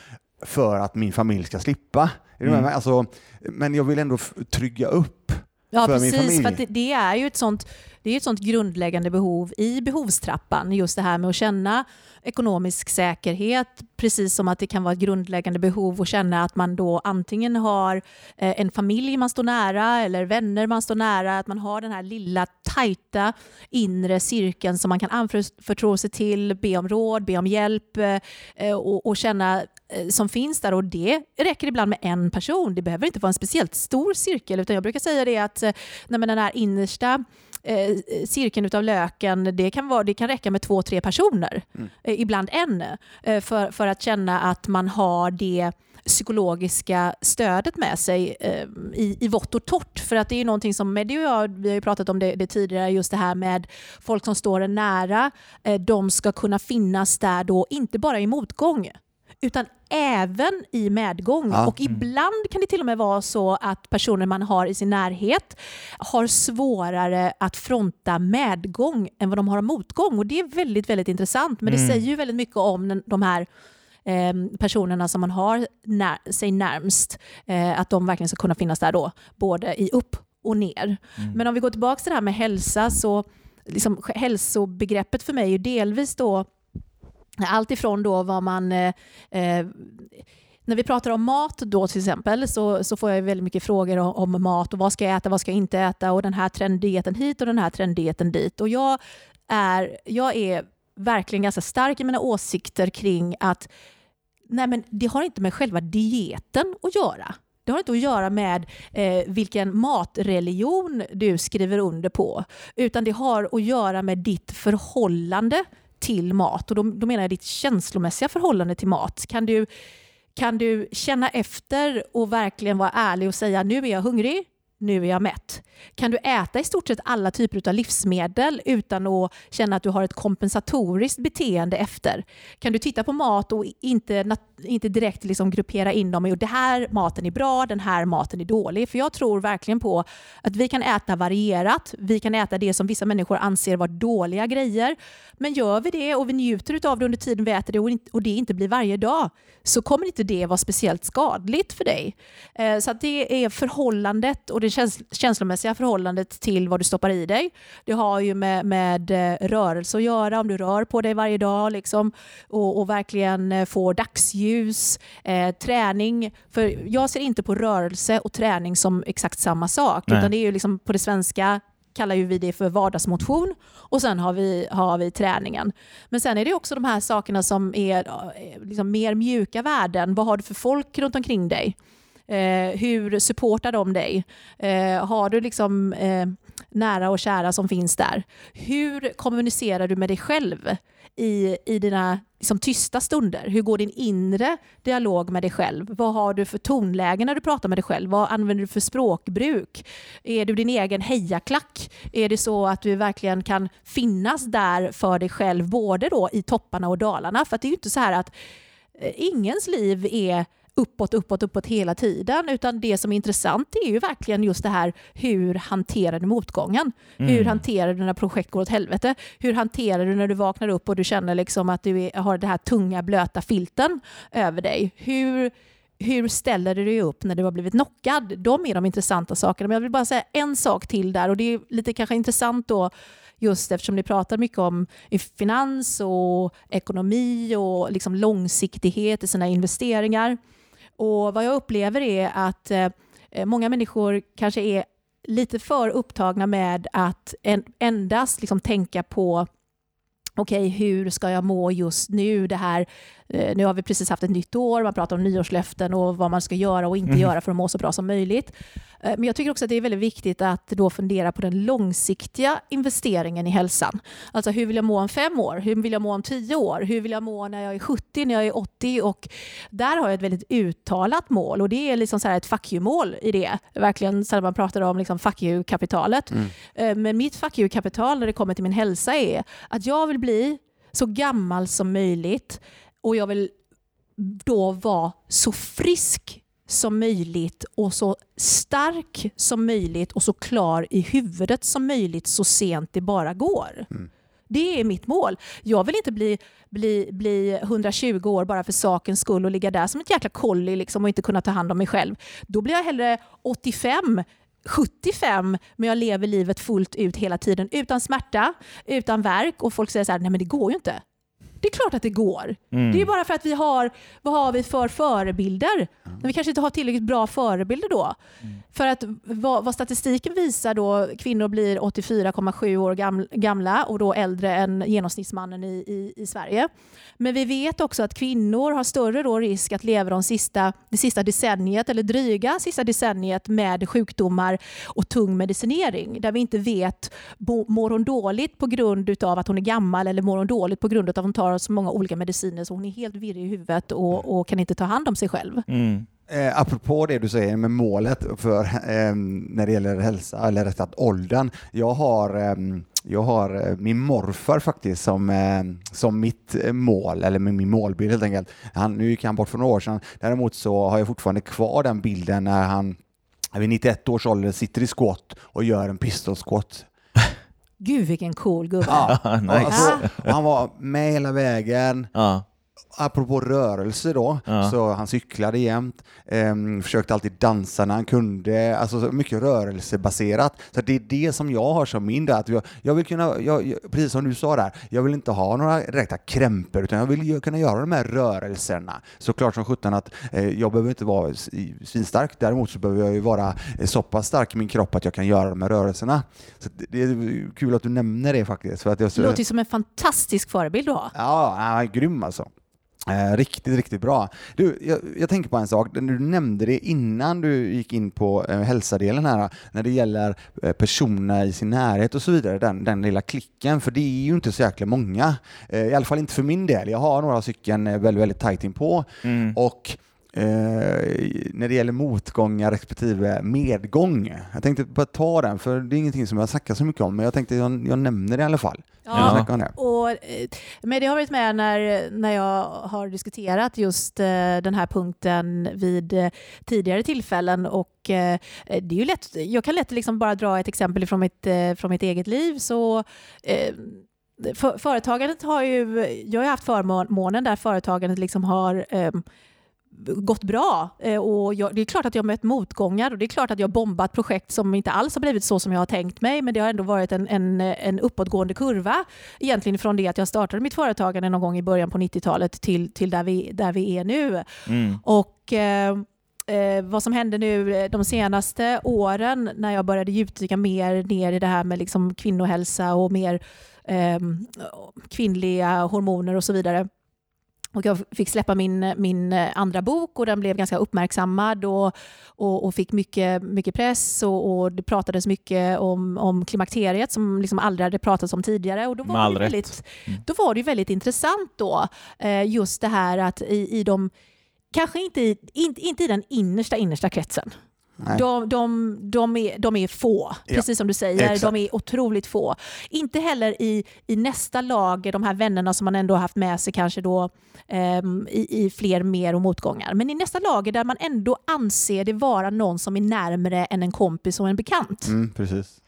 för att min familj ska slippa. Mm. Alltså, men jag vill ändå trygga upp Ja, precis. För det, det är ju ett sånt, det är ett sånt grundläggande behov i behovstrappan. Just det här med att känna ekonomisk säkerhet, precis som att det kan vara ett grundläggande behov att känna att man då antingen har eh, en familj man står nära eller vänner man står nära, att man har den här lilla tajta inre cirkeln som man kan anförtro sig till, be om råd, be om hjälp eh, och, och känna som finns där och det räcker ibland med en person. Det behöver inte vara en speciellt stor cirkel utan jag brukar säga det att eh, nej, men den här innersta eh, cirkeln utav löken, det kan, vara, det kan räcka med två, tre personer. Eh, ibland en. Eh, för, för att känna att man har det psykologiska stödet med sig eh, i, i vått och torrt. För att det är ju någonting som Meddi och jag, vi har pratat om det, det tidigare, just det här med folk som står en nära, eh, de ska kunna finnas där då, inte bara i motgång, utan även i medgång. Ja. Och ibland kan det till och med vara så att personer man har i sin närhet har svårare att fronta medgång än vad de har motgång. Och det är väldigt, väldigt intressant. Men det Mm. säger ju väldigt mycket om de här eh, personerna som man har när, sig närmst. Eh, att de verkligen ska kunna finnas där då, både i upp och ner. Men om vi går tillbaka till det här med hälsa så liksom, hälsobegreppet för mig är ju delvis då allt ifrån då vad man... Eh, eh, när vi pratar om mat då till exempel så, så får jag väldigt mycket frågor om, om mat och vad ska jag äta, vad ska jag inte äta och den här trenddieten hit och den här trenddieten dit. Och jag är, jag är verkligen ganska stark i mina åsikter kring att nej men det har inte med själva dieten att göra. Det har inte att göra med eh, vilken matreligion du skriver under på, utan det har att göra med ditt förhållande till mat. Och då, då menar jag ditt känslomässiga förhållande till mat. Kan du, kan du känna efter och verkligen vara ärlig och säga nu är jag hungrig, nu är jag mätt. Kan du äta i stort sett alla typer av livsmedel utan att känna att du har ett kompensatoriskt beteende efter? Kan du titta på mat och inte, inte direkt liksom gruppera in dem i att den här maten är bra, den här maten är dålig? För jag tror verkligen på att vi kan äta varierat. Vi kan äta det som vissa människor anser vara dåliga grejer. Men gör vi det och vi njuter av det under tiden vi äter det och det inte blir varje dag så kommer inte det vara speciellt skadligt för dig. Eh, så att det är förhållandet och det käns- känslomässiga förhållandet till vad du stoppar i dig. Det har ju med, med eh, rörelse att göra, om du rör på dig varje dag liksom, och, och verkligen eh, får dagsljus, eh, träning. För jag ser inte på rörelse och träning som exakt samma sak, Nej. utan det är ju liksom på det svenska kallar ju vi det för vardagsmotion och sen har vi, har vi träningen. Men sen är det också de här sakerna som är eh, liksom mer mjuka värden. Vad har du för folk runt omkring dig? Eh, hur supportar de dig? Eh, har du liksom eh, nära och kära som finns där? Hur kommunicerar du med dig själv i, i dina liksom, tysta stunder? Hur går din inre dialog med dig själv? Vad har du för tonläge när du pratar med dig själv? Vad använder du för språkbruk? Är du din egen hejaklack? Är det så att du verkligen kan finnas där för dig själv både då i topparna och dalarna? För att det är ju inte så här att eh, ingens liv är uppåt, uppåt, uppåt hela tiden. Utan det som är intressant är ju verkligen just det här hur hanterar du motgången? Hur hanterar du när projekt går åt helvete? Hur hanterar du när du vaknar upp och du känner liksom att du är, har det här tunga blöta filten över dig? Hur, hur ställer du dig upp när du har blivit knockad? De är de intressanta sakerna. Men jag vill bara säga en sak till där och det är lite kanske intressant då just eftersom ni pratar mycket om finans och ekonomi och liksom långsiktighet i sina investeringar. Och vad jag upplever är att eh, många människor kanske är lite för upptagna med att en, endast liksom tänka på okej, hur ska jag må just nu? Det här, nu har vi precis haft ett nytt år, man pratar om nyårslöften och vad man ska göra och inte Mhm. göra för att må så bra som möjligt. Eh, Men jag tycker också att det är väldigt viktigt att då fundera på den långsiktiga investeringen i hälsan. Alltså hur vill jag må om fem år? Hur vill jag må om tio år? Hur vill jag må när jag är 70, när jag är 80? Och där har jag ett väldigt uttalat mål och det är liksom så här ett fuck you-mål i det. Verkligen så man pratar om liksom fuck you-kapitalet. Eh, Men mitt fuck you-kapital när det kommer till min hälsa är att jag vill bli så gammal som möjligt och jag vill då vara så frisk som möjligt och så stark som möjligt och så klar i huvudet som möjligt så sent det bara går. Det är mitt mål. Jag vill inte bli, bli, bli 120 år bara för sakens skull och ligga där som ett jäkla kolli liksom och inte kunna ta hand om mig själv. Då blir jag hellre 85 75 men jag lever livet fullt ut hela tiden utan smärta, utan värk och folk säger så här, nej men det går ju inte. Det är klart att det går. Mm. Det är bara för att vi har, vad har vi för förebilder? Men vi kanske inte har tillräckligt bra förebilder då. För att vad, vad statistiken visar då, kvinnor blir 84,7 år gam, gamla och då äldre än genomsnittsmannen i, i, i Sverige. Men vi vet också att kvinnor har större då risk att leva de sista, det sista decenniet, eller dryga sista decenniet med sjukdomar och tung medicinering. Där vi inte vet, bo- mår hon dåligt på grund av att hon är gammal eller mår hon dåligt på grund av att hon tar så många olika mediciner så hon är helt virrig i huvudet och, och kan inte ta hand om sig själv. Mm. Eh, apropå det du säger med målet för eh, när det gäller hälsa, eller rätt sagt åldern. Jag har, eh, jag har eh, min morfar faktiskt som, eh, som mitt eh, mål, eller min målbild helt enkelt. Han, nu gick han bort för några år sedan. Däremot så har jag fortfarande kvar den bilden när han vid 91 års ålder sitter i squat och gör en pistol squat. Gud vilken cool gubbe. *laughs* Ja, nice. alltså, han var med hela vägen. Ja. Apropå rörelse då, Ja. så han cyklade jämt, ehm, försökte alltid dansa när han kunde, alltså så mycket rörelsebaserat. Så det är det som jag har som min, att jag, jag vill kunna, jag, precis som du sa där, jag vill inte ha några direkta krämpor utan jag vill ju kunna göra de här rörelserna. Såklart som sjutton att eh, jag behöver inte vara svinstark, däremot så behöver jag ju vara eh, så pass stark i min kropp att jag kan göra de här rörelserna. Så det, det är kul att du nämner det faktiskt. För att jag, Det låter ju som en fantastisk förebild att ha. Ja, han är grym alltså. Eh, riktigt, riktigt bra. Du, jag, jag tänker på en sak. Du nämnde det innan du gick in på eh, hälsadelen här, när det gäller eh, personer i sin närhet och så vidare, den, den lilla klicken, för det är ju inte så jäkla många. Eh, I alla fall inte för min del. Jag har några stycken eh, väldigt, väldigt tajt inpå Mm. och när det gäller motgångar respektive medgång. Jag tänkte bara ta den, för det är ingenting som jag snackar så mycket om, men jag tänkte jag, jag nämner det i alla fall. Ja. Om det. Och, eh, men det har varit med när, när jag har diskuterat just eh, den här punkten vid eh, tidigare tillfällen. Och, eh, det är ju lätt, jag kan lätt liksom bara dra ett exempel från mitt, eh, från mitt eget liv. Så, eh, för, företagandet har ju, jag har haft förmånen där företagandet liksom har eh, gått bra. Eh, Och jag, det är klart att jag mött motgångar och det är klart att jag bombat projekt som inte alls har blivit så som jag har tänkt mig. Men det har ändå varit en, en, en uppåtgående kurva egentligen från det att jag startade mitt företagande någon gång i början på 90-talet till, till där, vi, där vi är nu. Mm. Och eh, eh, vad som hände nu eh, de senaste åren när jag började djupdyka mer ner i det här med liksom kvinnohälsa och mer eh, kvinnliga hormoner och så vidare. Och jag fick släppa min, min andra bok och den blev ganska uppmärksammad och, och, och fick mycket, mycket press och, och det pratades mycket om, om klimakteriet som liksom aldrig hade pratats om tidigare. Och då var det väldigt, då var det väldigt intressant då, eh, just det här att i, i de, kanske inte i, inte, inte i den innersta innersta kretsen. De, de, de, är, de är få, Ja, precis som du säger. exakt. De är otroligt få. Inte heller i, i nästa lager, de här vännerna som man ändå har haft med sig kanske då ehm, i, i fler mer och motgångar. Men i nästa lager där man ändå anser det vara någon som är närmare än en kompis och en bekant. Mm, precis.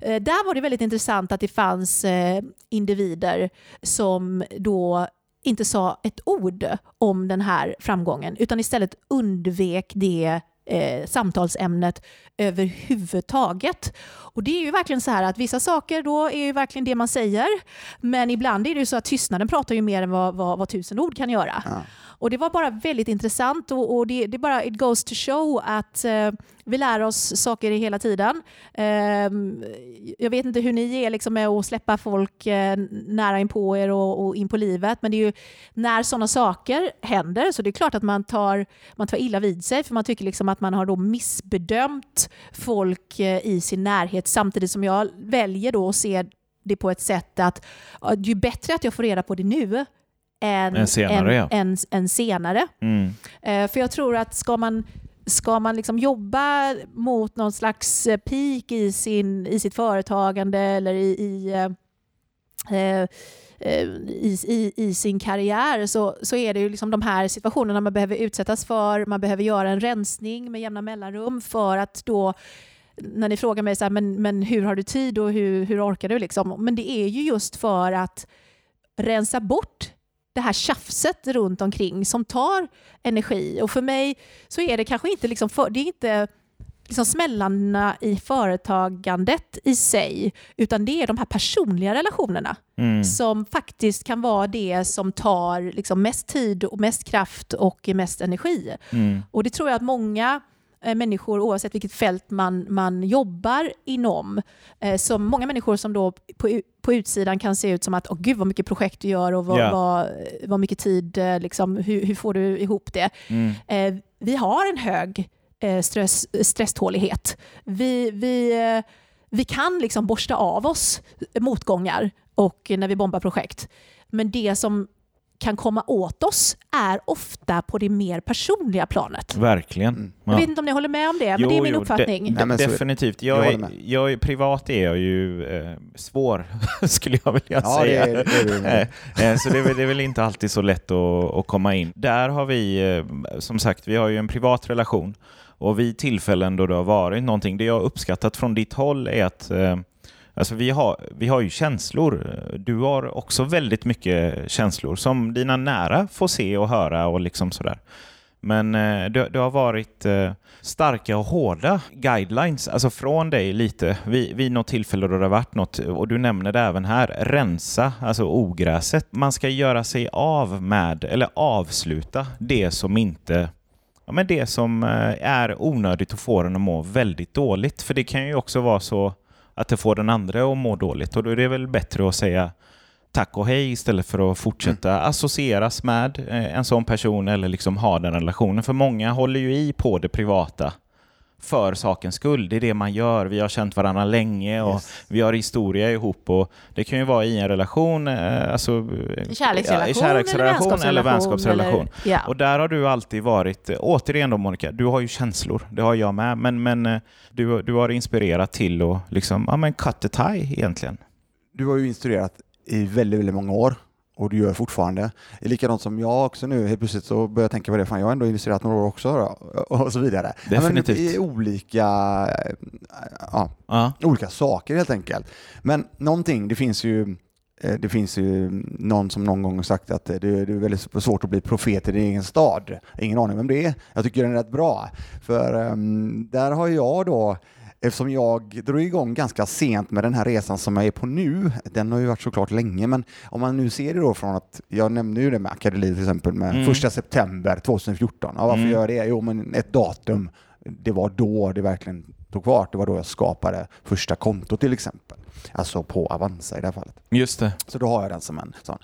Eh, Där var det väldigt intressant att det fanns eh, individer som då inte sa ett ord om den här framgången utan istället undvek det eh, samtalsämnet överhuvudtaget. Och det är ju verkligen så här att vissa saker då är ju verkligen det man säger men ibland är det ju så att tystnaden pratar ju mer än vad, vad, vad tusen ord kan göra. Ja. Och det var bara väldigt intressant och, och det, det bara it goes to show att eh, vi lär oss saker hela tiden. Eh, jag vet inte hur ni är liksom med att släppa folk eh, nära in på er och, och in på livet men det är ju när sådana saker händer så det är klart att man tar, man tar illa vid sig för man tycker liksom att man har då missbedömt folk eh, i sin närhet samtidigt som jag väljer då att se det på ett sätt att det ju bättre att jag får reda på det nu än, Än senare, ja. än, än senare. Mm. Eh, för jag tror att ska man, ska man liksom jobba mot någon slags eh, peak i, sin, i sitt företagande eller i, i, eh, i, i, i sin karriär så, så är det ju liksom de här situationerna man behöver utsättas för. Man behöver göra en rensning med jämna mellanrum för att då när ni frågar mig så här, men, men hur har du tid och hur, hur orkar du? Liksom? Men det är ju just för att rensa bort det här tjafset runt omkring som tar energi. Och för mig så är det kanske inte, liksom för, det är inte liksom smällarna i företagandet i sig, utan det är de här personliga relationerna Mm. som faktiskt kan vara det som tar liksom mest tid och mest kraft och mest energi. Mm. Och det tror jag att många eh, människor, oavsett vilket fält man, man jobbar inom, eh, som många människor som då på, på utsidan kan se ut som att åh gud vad mycket projekt du gör och vad, Ja. vad, vad mycket tid, eh, liksom, hur, hur får du ihop det? Mm. Eh, vi har en hög eh, stress, stresstålighet. Vi, vi, eh, vi kan liksom borsta av oss motgångar och när vi bombar projekt. Men det som kan komma åt oss är ofta på det mer personliga planet. Verkligen. Mm. Ja. Jag vet inte om ni håller med om det, men Jo, det är min jo, uppfattning. de- Nej, är det. definitivt. Jag Jag är, jag är, privat är jag ju eh, svår, *laughs* skulle jag vilja Ja, det säga. är, det är det. *laughs* Eh, eh, Så det är, väl, det är väl inte alltid så lätt att, att komma in. Där har vi, eh, som sagt, vi har ju en privat relation. Och vid tillfällen då det har varit någonting, det jag har uppskattat från ditt håll är att eh, Alltså vi, har, vi har ju känslor. Du har också väldigt mycket känslor som dina nära får se och höra och liksom sådär. Men eh, det, det har varit eh, starka och hårda guidelines, alltså från dig lite, vid, vid något tillfälle då det har varit något, och du nämner det även här, rensa, alltså ogräset. Man ska göra sig av med, eller avsluta, det som inte Ja, men det som eh, är onödigt och får en att må väldigt dåligt. För det kan ju också vara så att det får den andra att må dåligt. Och då är det väl bättre att säga tack och hej istället för att fortsätta associeras med eh, en sån person eller liksom ha den relationen. För många håller ju i på det privata för sakens skull. Det är det man gör. Vi har känt varandra länge och Yes. vi har historia ihop och det kan ju vara i en relation, eh, alltså En kärleksrelation, ja, i kärleksrelation eller eller vänskapsrelation. Eller, ja. Och där har du alltid varit, eh, återigen då Monica, du har ju känslor, det har jag med, men, men eh, du, du har inspirerat till att liksom, ja men cut the tie egentligen. Du har ju instruerat i väldigt, väldigt många år och du gör fortfarande. Det är likadant som jag också nu, helt plötsligt så börjar jag tänka på det, fan jag har ändå illustrerat några år också då, och så vidare. Definitivt. Ja, men I olika, eh, ja, Ja, olika saker helt enkelt. Men någonting, det finns ju eh, det finns ju någon som någon gång har sagt att det det är väldigt svårt att bli profet i din egen stad. Ingen aning vem det är. Jag tycker den är rätt bra. För ehm, där har jag då, eftersom jag drog igång ganska sent med den här resan som jag är på nu, den har ju varit såklart länge, men om man nu ser det då från att, jag nämnde ju det med Akadeli till exempel, med Mm. första september 2014. Ja, varför Mm. gör jag det? Jo, men ett datum, det var då det verkligen tog fart. Det var då jag skapade första konto till exempel. Alltså på Avanza i det här fallet. just det. Så då har jag den som en sån.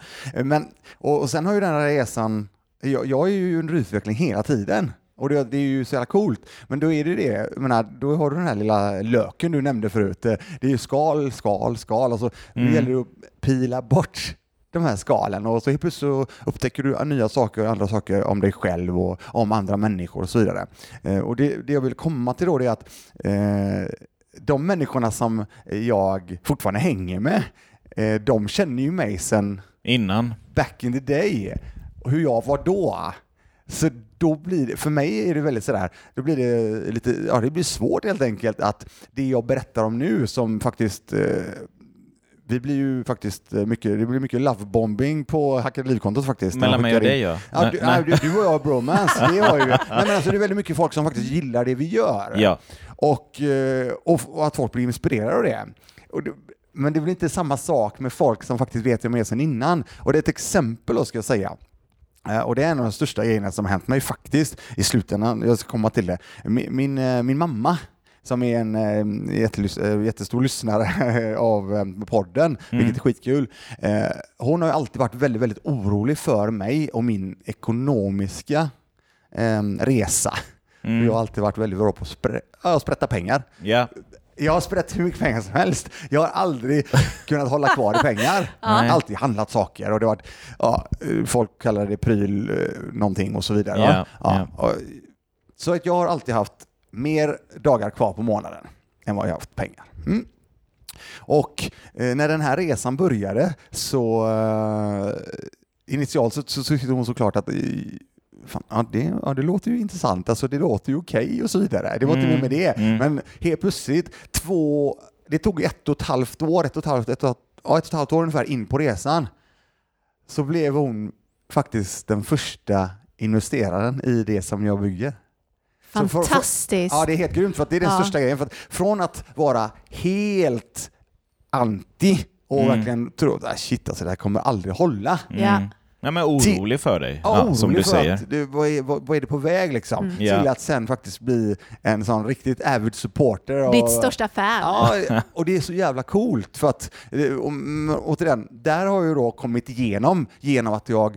Men, och, och sen har ju den här resan, jag, jag är ju under utveckling hela tiden. Och det, det är ju så jävla coolt. Men då är det det, jag menar, då har du den här lilla löken du nämnde förut. Det är ju skal, skal, skal. Alltså, Mm. Det gäller ju att pila bort de här skalen och så helt plötsligt så upptäcker du nya saker och andra saker om dig själv och om andra människor och så vidare. Eh, och det, det jag vill komma till då det är att eh, de människorna som jag fortfarande hänger med, eh, de känner ju mig sedan Innan. back in the day. Hur jag var då. Så då blir det, för mig är det väldigt sådär, då blir det lite, ja det blir svårt helt enkelt att det jag berättar om nu som faktiskt eh, vi blir ju faktiskt mycket, det blir mycket lovebombing på Hackade Liv-kontot faktiskt. Mellan mig och dig ja. Ja, du, nej. du, du och jag har bromance, det har ju. Nej, *laughs* men alltså, det är väldigt mycket folk som faktiskt gillar det vi gör. Ja. Och, eh, och, och att folk blir inspirerade av det. Det. Men det väl inte samma sak med folk som faktiskt vet vem jag är sedan innan. Och det är ett exempel då ska jag säga. Eh, Och det är en av de största grejerna som har hänt mig faktiskt i slutändan. Jag ska komma till det. Min, min, eh, min mamma som är en eh, jättestor lyssnare *laughs* av podden, vilket är skitkul. Hon har alltid varit väldigt, väldigt orolig för mig och min ekonomiska resa. Mm. Jag har alltid varit väldigt bra på att sprätta pengar. Ja. Jag har sprätt hur mycket pengar som helst. Jag har aldrig *laughs* kunnat hålla kvar i pengar. Nej. Alltid handlat saker och det har varit, ja, folk kallar det pryl eh, någonting och så vidare. va? Ja, och, så att jag har alltid haft mer dagar kvar på månaden än vad jag har haft pengar. Mm. Och eh, när den här resan började så eh, initialt så, så tyckte hon såklart att eh, Fan, ja, det, ja, det låter ju intressant, alltså det låter ju okej och så vidare. Det var inte Mm, med det. mm. Men helt plötsligt, två, det tog ett och ett halvt år, ett och ett halvt, ett och, ett- ja, ett och ett halvt år ungefär in på resan, så blev hon faktiskt den första investeraren i det som jag bygger. Så för- för- Fantastiskt. Ja, det är helt grymt för att det är den Ja. största grejen. För att från att vara helt anti och Mm. verkligen tro att ah, shit alltså det här kommer aldrig hålla. Ja. Nej, men orolig för dig, ja, orolig som du för säger. Att, det, vad, är, vad, vad är det på väg liksom? Mm. Till Ja. att sen faktiskt bli en sån riktigt avid supporter. av- Ditt största fan. Ja, och det är så jävla coolt för att, eh, om, återigen, där har jag då kommit igenom genom att jag,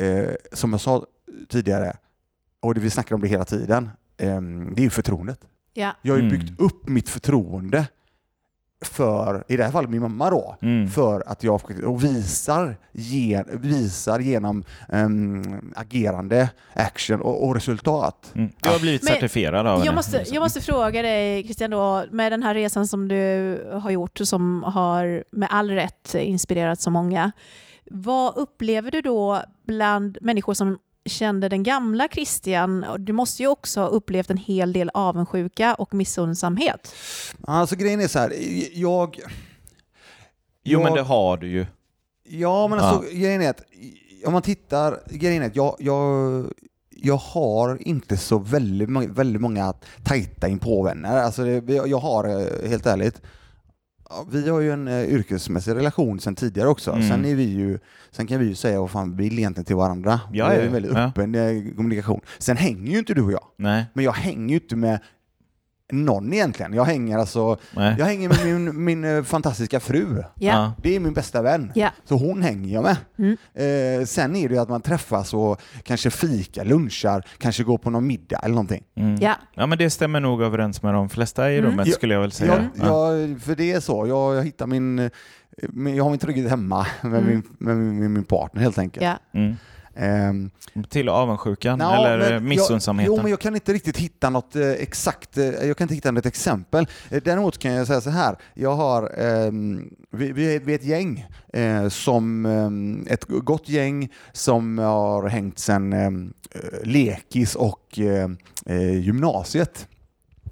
eh, som jag sa tidigare, och det vi snackar om det hela tiden, eh, det är ju förtroendet. Ja. Jag har ju Mm. byggt upp mitt förtroende för, i det här fallet min mamma då, Mm. för att jag och visar, gen, visar genom ehm, agerande, action och, och resultat. Mm. Du har blivit Men certifierad av Jag henne. måste, jag måste fråga dig Christian, då, med den här resan som du har gjort och som har med all rätt inspirerat så många. Vad upplever du då bland människor som kände den gamla Christian? Du måste ju också ha upplevt en hel del avundsjuka och missundsamhet. Alltså grejen är så här, jag... Jo, men jag- det har du ju. Ja, men alltså grejen är att om man tittar, grejen är att jag, jag, jag har inte så väldigt, väldigt många tajta inpåvänner. Alltså det, jag har, eh, helt ärligt, ja, vi har ju en eh, yrkesmässig relation sedan tidigare också. Mm. Sen, är vi ju, sen kan vi ju säga vad fan vi vill egentligen till varandra. Ja, det är ja, en väldigt ja. öppen eh, kommunikation. Sen hänger ju inte du och jag. Nej, Men jag hänger ju inte med någon egentligen. Jag hänger alltså, nej. jag hänger med min, min eh, fantastiska fru. Ja. Det är min bästa vän. Ja. Så hon hänger jag med. Mm. Eh, sen är det ju att man träffas och kanske fika, lunchar, kanske går på någon middag eller någonting. Mm. Ja. Ja, men det stämmer nog överens med de flesta i Mm. rummet Ja, skulle jag väl säga. Jag, jag, för det är så, jag, jag hittar min, eh, min, jag har min trygghet hemma med, Mm. min, med, min, med min partner helt enkelt. Ja. Ehm, Till avundsjukan Ja, eller missundsamheten. Jag, jo, men jag kan inte riktigt hitta något eh, exakt, eh, jag kan inte hitta något exempel. Eh, däremot kan jag säga så här, jag har, ehm, vi, vi, är, ett gäng, som, ehm, ett gott gäng som har hängt sedan lekis och gymnasiet.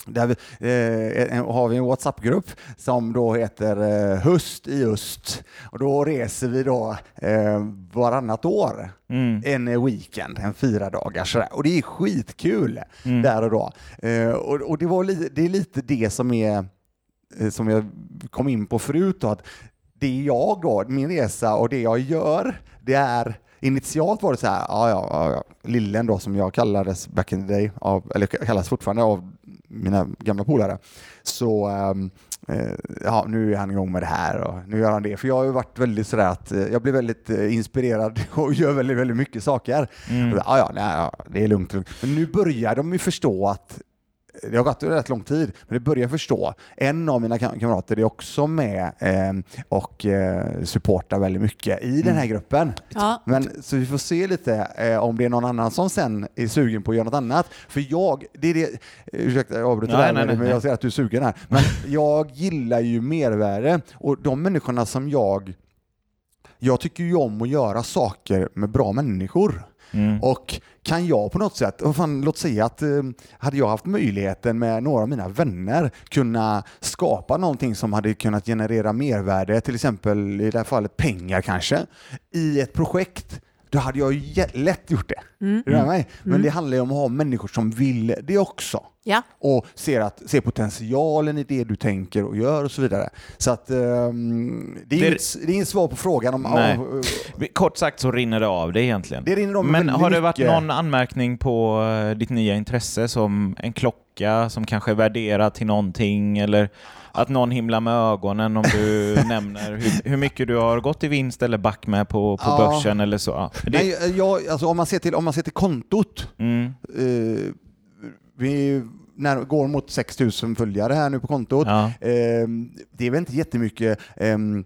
Där eh, en- har vi en WhatsApp-grupp som då heter eh, Höst i Öst. Och då reser vi då eh, varannat år Mm. en weekend, en fyra dagar sådär. Och det är skitkul Mm. där och då. Eh, och och det, var li, det är lite det som är eh, som jag kom in på förut då, att det är jag då, min resa och det jag gör, det är Initialt var det så här, ja, ja, ja, Lillen då som jag kallades back in the day, av, eller kallas fortfarande av mina gamla polare. Så ehm, eh, ja, nu är han igång med det här och nu gör han det. För jag har ju varit väldigt sådär att eh, jag blir väldigt eh, inspirerad *laughs* och gör väldigt, väldigt mycket saker. Mm. Och, ja, ja, nej, ja, det är lugnt, lugnt. Men nu börjar de ju förstå att det har gått rätt lång tid, men det börjar förstå. En av mina kam- kamrater är också med eh, och eh, supportar väldigt mycket i den här gruppen. Ja. Men så vi får se lite eh, om det är någon annan som sen är sugen på att göra något annat. För jag, det är det, ursäkta jag avbryter Nej, där, nej, men, nej, men nej. jag ser att du är sugen här. Men jag gillar ju mervärde och de människorna som jag, jag tycker ju om att göra saker med bra människor. Mm. Och kan jag på något sätt, fan, låt säga att eh, hade jag haft möjligheten med några av mina vänner kunna skapa någonting som hade kunnat generera mervärde, till exempel i det här fallet pengar kanske, i ett projekt, då hade jag lätt gjort det. Mm. Är mig? Men det handlar ju om att ha människor som vill det också Ja. och ser, att, ser potentialen i det du tänker och gör och så vidare. Så att ehm, det, är Det- inget, det är inget svar på frågan om... Nej. av- Kort sagt så rinner det av det egentligen. det rinner om Men har det varit mycket. någon anmärkning på eh, ditt nya intresse som en klocka som kanske är värderad till någonting eller att någon himlar med ögonen om du *laughs* nämner hur, hur mycket du har gått i vinst eller back med på, på Ja. börsen eller så? Det, Nej, jag, alltså om, man ser till, om man ser till kontot, mm, eh, vi när, går mot 6000 följare här nu på kontot. ja. Eh, det är väl inte jättemycket ehm,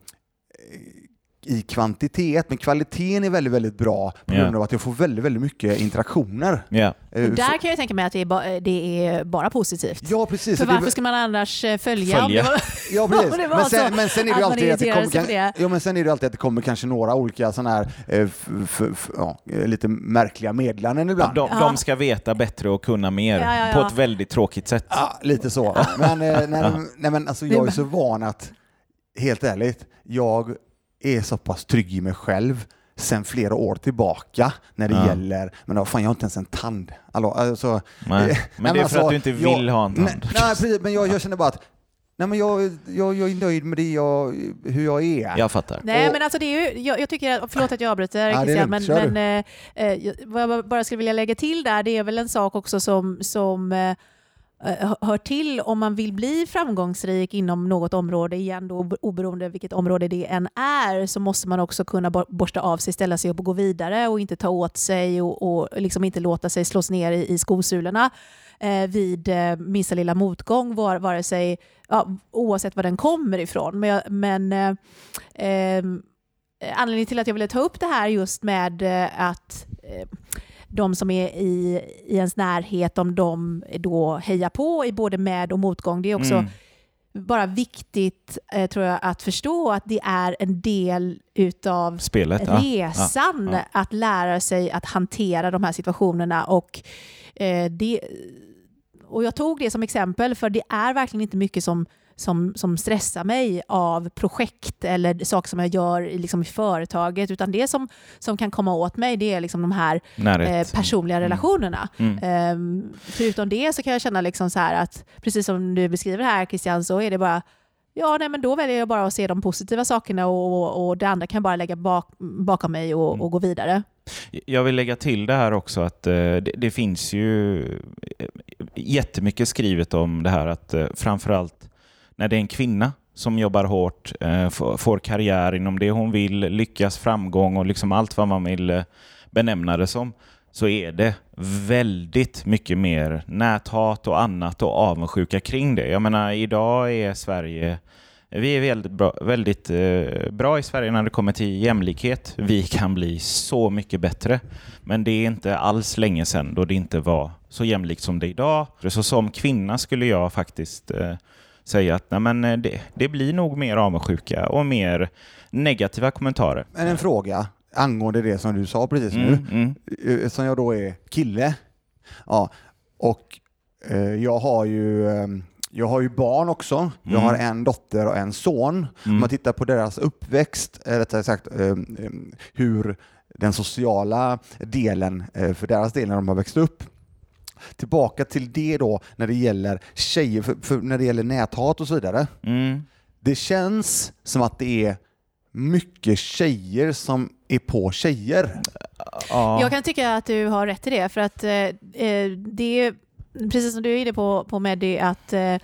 i kvantitet, men kvaliteten är väldigt, väldigt bra på grund av att jag får väldigt, väldigt mycket interaktioner. Eh, Och där så- kan jag tänka mig att det är, ba, det är bara positivt. Ja, precis. För Och det- varför ska man annars eh, följa? Följa. Var, *laughs* Ja, *laughs* precis. Men sen, men sen är det ju alltid att det kommer, för det. ja, men sen är det alltid att det kommer kanske några olika sådana här eh, f, f, f, ja, eh, lite märkliga meddelanden ibland. De, de ska veta bättre och kunna mer Ja, ja, ja. på ett väldigt tråkigt sätt. Ja, lite så. Men, eh, nej, nej, men alltså, jag är så van att, helt ärligt, jag är så pass trygg i mig själv sen flera år tillbaka när det Ja. gäller, men då, fan jag har inte ens en tand. Alltså, alltså, Nej. eh, Men det är för att du inte vill ha en tand. Nej, nej precis, men jag, jag känner bara att nej, men jag, jag, jag är nöjd med det jag, hur jag är. Jag fattar. Nej, Och- men alltså det är ju, jag, jag tycker, att- förlåt att jag avbryter Ja, Christian, men, men eh, eh, jag- vad jag bara skulle vilja lägga till där, det är väl en sak också som, som eh, Eh, hör till om man vill bli framgångsrik inom något område, igen då oberoende vilket område det än är, så måste man också kunna borsta av sig, ställa sig upp och gå vidare och inte ta åt sig och, och liksom inte låta sig slås ner i, i skosulorna eh, vid eh, minsta lilla motgång, var, vare sig, ja, oavsett var den kommer ifrån. Men, jag, men eh, eh, anledningen till att jag ville ta upp det här just med eh, att eh, de som är i, i ens närhet, om de då hejar på i både med och motgång, det är också Mm. bara viktigt eh, tror jag att förstå att det är en del utav Spelet. Ja. resan ja, ja. att lära sig att hantera de här situationerna. Och, eh, det, och jag tog det som exempel för det är verkligen inte mycket som, som, som stressar mig av projekt eller saker som jag gör i, liksom i företaget, utan det som, som kan komma åt mig det är liksom de här eh, personliga Mm. relationerna. Mm. Ehm, förutom det så kan jag känna liksom så här att, precis som du beskriver här Christian, så är det bara Ja, nej, men då väljer jag bara att se de positiva sakerna och, och det andra kan jag bara lägga bak, bakom mig och, Mm. och gå vidare. Jag vill lägga till det här också att eh, det, det finns ju eh, jättemycket skrivet om det här att eh, framförallt när det är en kvinna som jobbar hårt, eh, får, karriär inom det hon vill, lyckas, framgång och liksom allt vad man vill eh, benämna det som, så är det väldigt mycket mer näthat och annat och avundsjuka kring det. Jag menar, idag är Sverige vi är väldigt bra, väldigt eh, bra i Sverige när det kommer till jämlikhet. Vi kan bli så mycket bättre. Men det är inte alls länge sedan då det inte var så jämlikt som det är idag. Så som kvinna skulle jag faktiskt eh, säga att nej, men, eh, det, det blir nog mer avundsjuka och mer negativa kommentarer. Men en fråga angående det som du sa precis nu. Mm, mm, Eh, som jag då är kille. Ja, och eh, jag har ju eh, jag har ju barn också. Jag Mm. har en dotter och en son. Om mm. man tittar på deras uppväxt, eh, rättare sagt eh, hur den sociala delen, för deras del när de har växt upp. Tillbaka till det då när det gäller tjejer, för, för när det gäller näthat och så vidare. Mm. Det känns som att det är mycket tjejer som är på tjejer. Ja. Jag kan tycka att du har rätt i det, för att eh, eh, det är precis som du är inne på, på Meddy, att eh,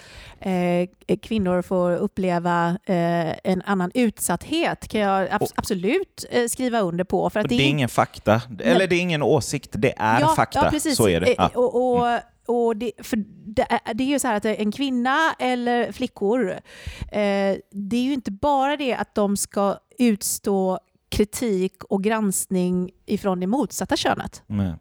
eh, kvinnor får uppleva eh, en annan utsatthet kan jag abs- absolut eh, skriva under på. För att det är ingen fakta, eller det är ingen åsikt, det är ja, fakta. Ja, precis. Så är det. Eh, Ja. Och, och, och det, för det, är, det är ju så här att en kvinna eller flickor, eh, det är ju inte bara det att de ska utstå kritik och granskning ifrån det motsatta könet. Men-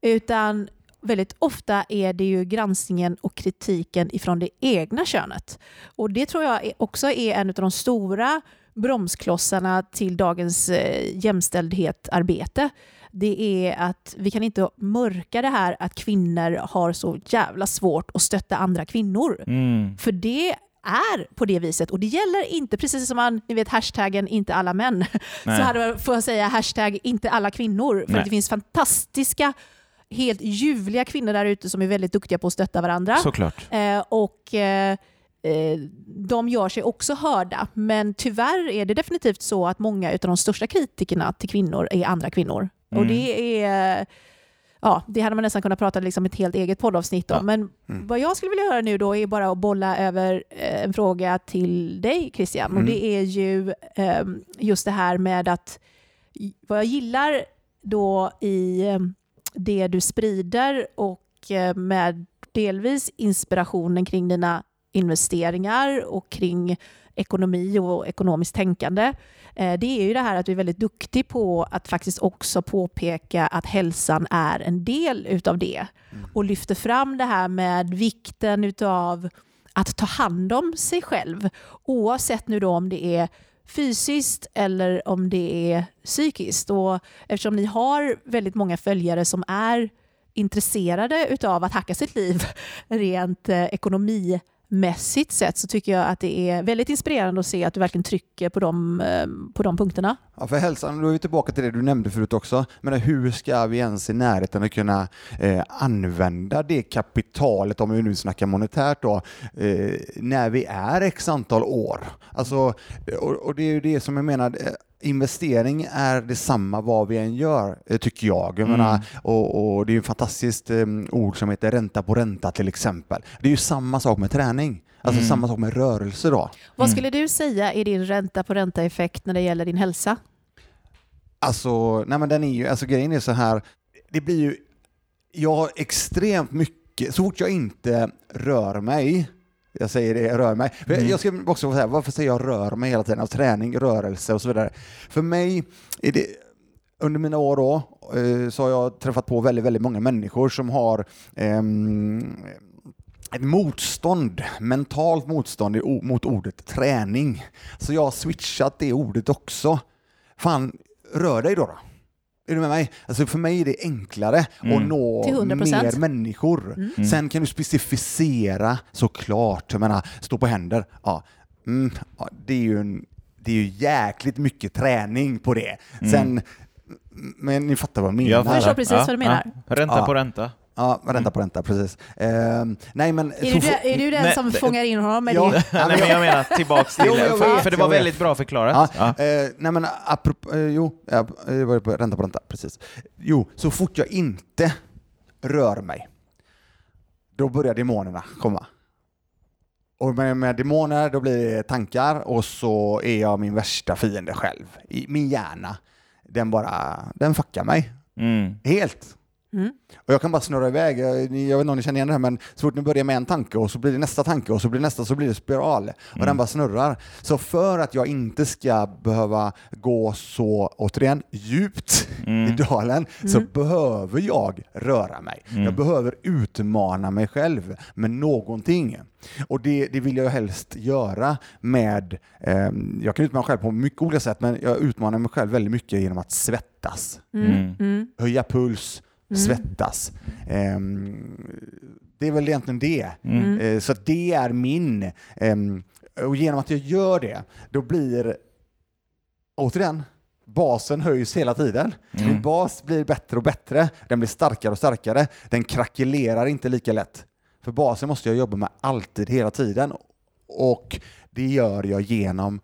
Utan väldigt ofta är det ju granskningen och kritiken ifrån det egna könet. Och det tror jag också är en av de stora bromsklossarna till dagens eh, jämställdhetsarbete. Det är att vi kan inte mörka det här att kvinnor har så jävla svårt att stötta andra kvinnor. Mm. För det är på det viset. Och det gäller inte, precis som man, ni vet hashtaggen inte alla män, *laughs* Nej. så hade man, får jag säga hashtag inte alla kvinnor. För det finns fantastiska, helt ljuvliga kvinnor där ute som är väldigt duktiga på att stötta varandra. Såklart. Eh, och eh, eh, de gör sig också hörda. Men tyvärr är det definitivt så att många av de största kritikerna till kvinnor är andra kvinnor. Och Mm. det är... Ja, det hade man nästan kunnat prata liksom ett helt eget poddavsnitt om. Ja. Men vad jag skulle vilja göra nu då är bara att bolla över eh, en fråga till dig Christian. Och Mm. det är ju eh, just det här med att vad jag gillar då i eh, det du sprider och eh, med delvis inspirationen kring dina investeringar och kring ekonomi och ekonomiskt tänkande. eh, Det är ju det här att du är väldigt duktig på att faktiskt också påpeka att hälsan är en del utav det och lyfter fram det här med vikten utav att ta hand om sig själv oavsett nu då om det är fysiskt eller om det är psykiskt. Och eftersom ni har väldigt många följare som är intresserade utav att hacka sitt liv *laughs* rent eh, mässigt sett så tycker jag att det är väldigt inspirerande att se att du verkligen trycker på de, eh, på de punkterna. Ja, för hälsan, då är vi tillbaka till det du nämnde förut också. Men hur ska vi ens i närheten att kunna eh, använda det kapitalet, om vi nu snackar monetärt då, eh, när vi är x antal år? Alltså, och, och det är ju det som jag menar, eh, investering är detsamma vad vi än gör, eh, tycker jag. jag Mm. menar, och, och Det är ju ett fantastiskt eh, ord som heter ränta på ränta till exempel. Det är ju samma sak med träning, alltså Mm. samma sak med rörelse då. Vad skulle du säga är din ränta på ränta-effekt när det gäller din hälsa? Alltså, nej men den är ju, alltså grejen är så här, det blir ju, jag har extremt mycket, så fort jag inte rör mig, jag säger det, jag rör mig. Mm. Jag ska också säga, varför säger jag rör mig hela tiden? Alltså, träning, rörelse och så vidare. För mig är det, under mina år då, eh, så har jag träffat på väldigt, väldigt många människor som har ehm, ett motstånd, mentalt motstånd mot ordet träning. Så jag har switchat det ordet också. Fan, rör dig då. då. Är du med mig? Alltså för mig är det enklare Mm. att nå Till 100%. mer människor. Sen kan du specificera såklart. Jag menar, stå på händer. Ja. Mm, ja, det är ju en, det är ju jäkligt mycket träning på det. Sen, men ni fattar vad jag menar. Jag förstår precis vad du menar. Ja. Ränta Ja. på ränta. Ja, ränta på ränta, precis. Ehm, nej, men... Är du, den- är du den Nej, som det- fångar in honom? Eller? Ja. Nej, men jag menar tillbaks till... Jag för, för det var väldigt bra förklarat. Ja, Ja. Eh, nej men apropå, eh, jo, jag var på ränta på ränta, precis. Jo, så fort jag inte rör mig, då börjar demonerna komma. Och med, med demoner, då blir det tankar och så är jag min värsta fiende själv. I, min hjärna, den bara, den fuckar mig. Mm. Helt. Mm. Och jag kan bara snurra iväg. Jag, jag vet inte om ni känner igen det här, men så fort ni börjar med en tanke och så blir det nästa tanke och så blir det nästa så blir det spiral. Och den bara snurrar. Så för att jag inte ska behöva gå så, återigen, djupt i dalen så behöver jag röra mig. Jag behöver utmana mig själv med någonting. Och det, det vill jag helst göra med, eh, jag kan utmana mig själv på mycket olika sätt, men jag utmanar mig själv väldigt mycket genom att svettas Mm. Mm. höja puls, svettas. Ehm, det är väl egentligen det. Mm. Eh, så det är min... ehm, och genom att jag gör det, då blir... Återigen, basen höjs hela tiden. Mm. Min bas blir bättre och bättre. Den blir starkare och starkare. Den krackelerar inte lika lätt. För basen måste jag jobba med alltid, hela tiden. Och det gör jag genom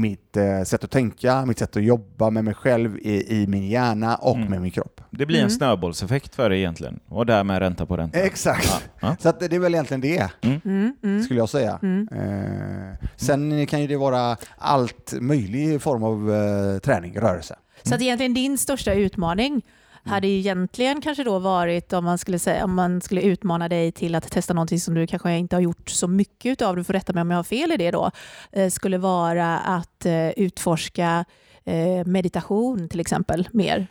mitt eh, sätt att tänka, mitt sätt att jobba med mig själv i, i min hjärna och Mm. med min kropp. Det blir en Mm. snöbollseffekt för det egentligen. Och därmed ränta på ränta. Exakt. Ja. Så att det är väl egentligen det, Mm. Mm. skulle jag säga. Mm. Eh, sen kan ju det vara allt möjlig form av eh, träning, rörelse. Så att egentligen din största utmaning hade egentligen kanske då varit om man skulle säga om man skulle utmana dig till att testa någonting som du kanske inte har gjort så mycket utav, du får rätta mig om jag har fel i det då, eh, skulle vara att eh, utforska eh, meditation till exempel mer.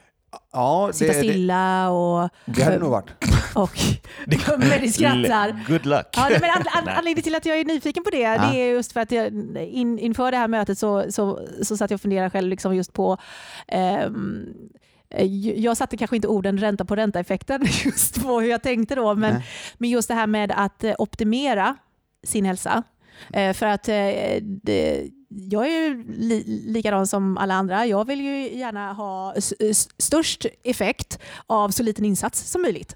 Ja, Sitta det, det, stilla och, det hade nog varit. *laughs* och men du skrattar. Good luck. Ja, men an, an, anledningen till att jag är nyfiken på det, Ja. det är just för att jag, in, inför det här mötet så, så, så satt jag och funderade själv liksom just på ehm, jag satte kanske inte orden ränta på ränta-effekten *laughs* just på hur jag tänkte då, men, Nej. men just det här med att eh, optimera sin hälsa. Eh, För att eh, det, jag är ju li, likadan som alla andra. Jag vill ju gärna ha störst effekt av så liten insats som möjligt.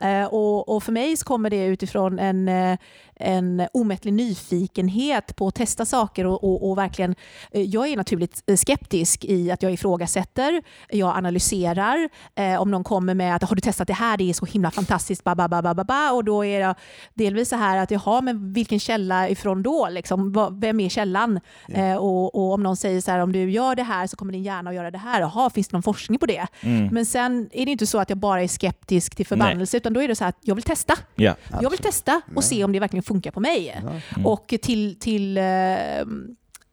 Eh, och, och för mig så kommer det utifrån en, eh, en omättlig nyfikenhet på att testa saker och, och, och verkligen, eh, jag är naturligt eh, skeptisk i att jag ifrågasätter, jag analyserar. Eh, om någon kommer med att har du testat det här, det är så himla fantastiskt, ba, ba, ba, ba, ba, och då är jag delvis så här att jaha, men vilken källa ifrån då? Liksom, vem är källan? Eh, och, och om någon säger så här, om du gör det här så kommer din hjärna att göra det här. Jaha, finns det någon forskning på det? Mm. Men sen är det inte så att jag bara är skeptisk till förbannelse, utan då är det så här att jag vill testa. Ja. Jag vill testa och se om det verkligen funkar på mig. Och till, till eh,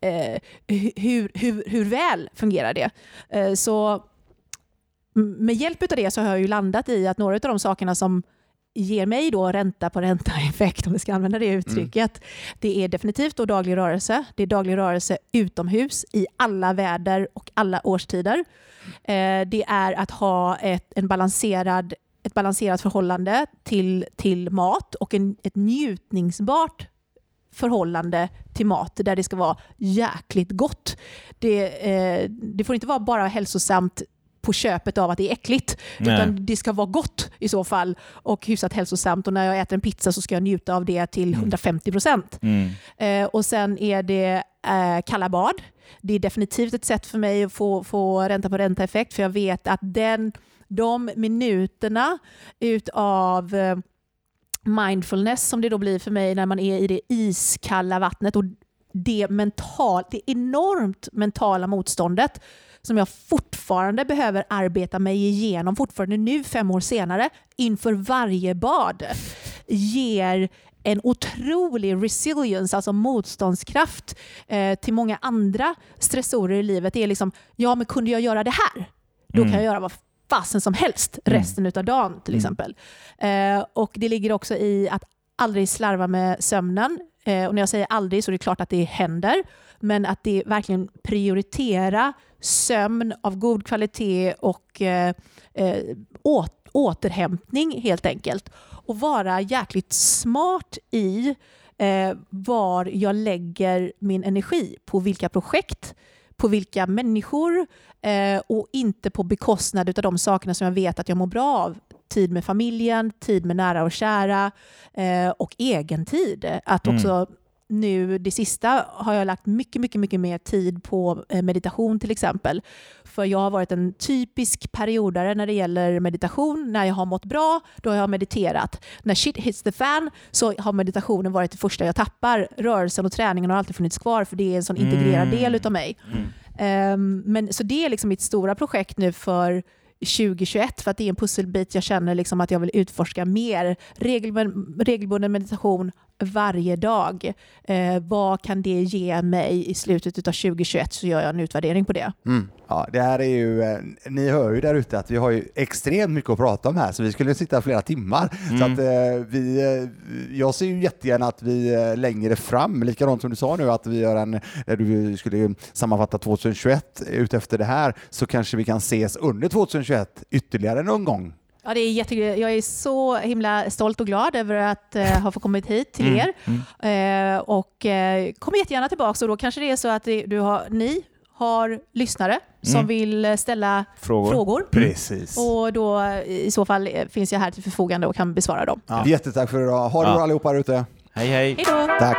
eh, hur, hur, hur väl fungerar det? Eh, så med hjälp av det så har jag ju landat i att några av de sakerna som ger mig då ränta på ränta-effekt, *laughs* om vi ska använda det uttrycket, det är definitivt då daglig rörelse. Det är daglig rörelse utomhus i alla väder och alla årstider. Eh, det är att ha ett, en balanserad ett balanserat förhållande till, till mat och en, ett njutningsbart förhållande till mat där det ska vara jäkligt gott. Det, eh, det får inte vara bara hälsosamt på köpet av att det är äckligt. Nej. Utan det ska vara gott i så fall och hyfsat hälsosamt. Och när jag äter en pizza så ska jag njuta av det till 150 procent. Mm. Eh, och sen är det eh, kalla bad. Det är definitivt ett sätt för mig att få, få ränta på ränta-effekt för jag vet att den, de minuterna utav eh, mindfulness som det då blir för mig när man är i det iskalla vattnet och det, mental, det enormt mentala motståndet som jag fortfarande behöver arbeta mig igenom, fortfarande nu fem år senare, inför varje bad, ger en otrolig resilience, alltså motståndskraft eh, till många andra stressorer i livet. Det är liksom, ja men kunde jag göra det här, då kan jag göra vad fasen som helst resten utav dagen till exempel. Eh, och det ligger också i att aldrig slarva med sömnen. Eh, och när jag säger aldrig så är det klart att det händer, men att det verkligen prioritera sömn av god kvalitet och eh, eh, åt, återhämtning helt enkelt. Och vara jäkligt smart i eh, var jag lägger min energi, på vilka projekt, på vilka människor eh, och inte på bekostnad av de sakerna som jag vet att jag mår bra av. Tid med familjen, tid med nära och kära eh, och egen tid. Att också nu det sista har jag lagt mycket, mycket, mycket mer tid på eh, meditation till exempel. För jag har varit en typisk periodare när det gäller meditation. När jag har mått bra, då har jag mediterat. När shit hits the fan så har meditationen varit det första jag tappar. Rörelsen och träningen har alltid funnits kvar för det är en sån integrerad Mm. del utav mig. Ehm, men, så det är liksom mitt stora projekt nu för 2021 för att det är en pusselbit jag känner liksom att jag vill utforska mer. Regelbun- regelbunden meditation varje dag. Eh, vad kan det ge mig i slutet av 2021 så gör jag en utvärdering på det. Mm. Ja, det här är ju, eh, ni hör ju där ute att vi har ju extremt mycket att prata om här, så vi skulle sitta flera timmar. Så att, eh, vi, eh, jag ser ju jättegärna att vi eh, längre fram, likadant som du sa nu, att vi gör en, där du skulle sammanfatta 2021 utefter det här, så kanske vi kan ses under 2021 ytterligare någon gång. Ja, det är jätte, jag är så himla stolt och glad över att eh, ha fått kommit hit till er. Eh, och eh, kom jättegärna tillbaka och då kanske det är så att det, du har, ni har lyssnare som vill eh, ställa Frågor. frågor. Precis. Och då eh, i så fall eh, finns jag här till förförfogande och kan besvara dem. Ja. Jättetack för idag. Ha det Ja. bra allihopa där ute. Hej hej! Hej då! Tack.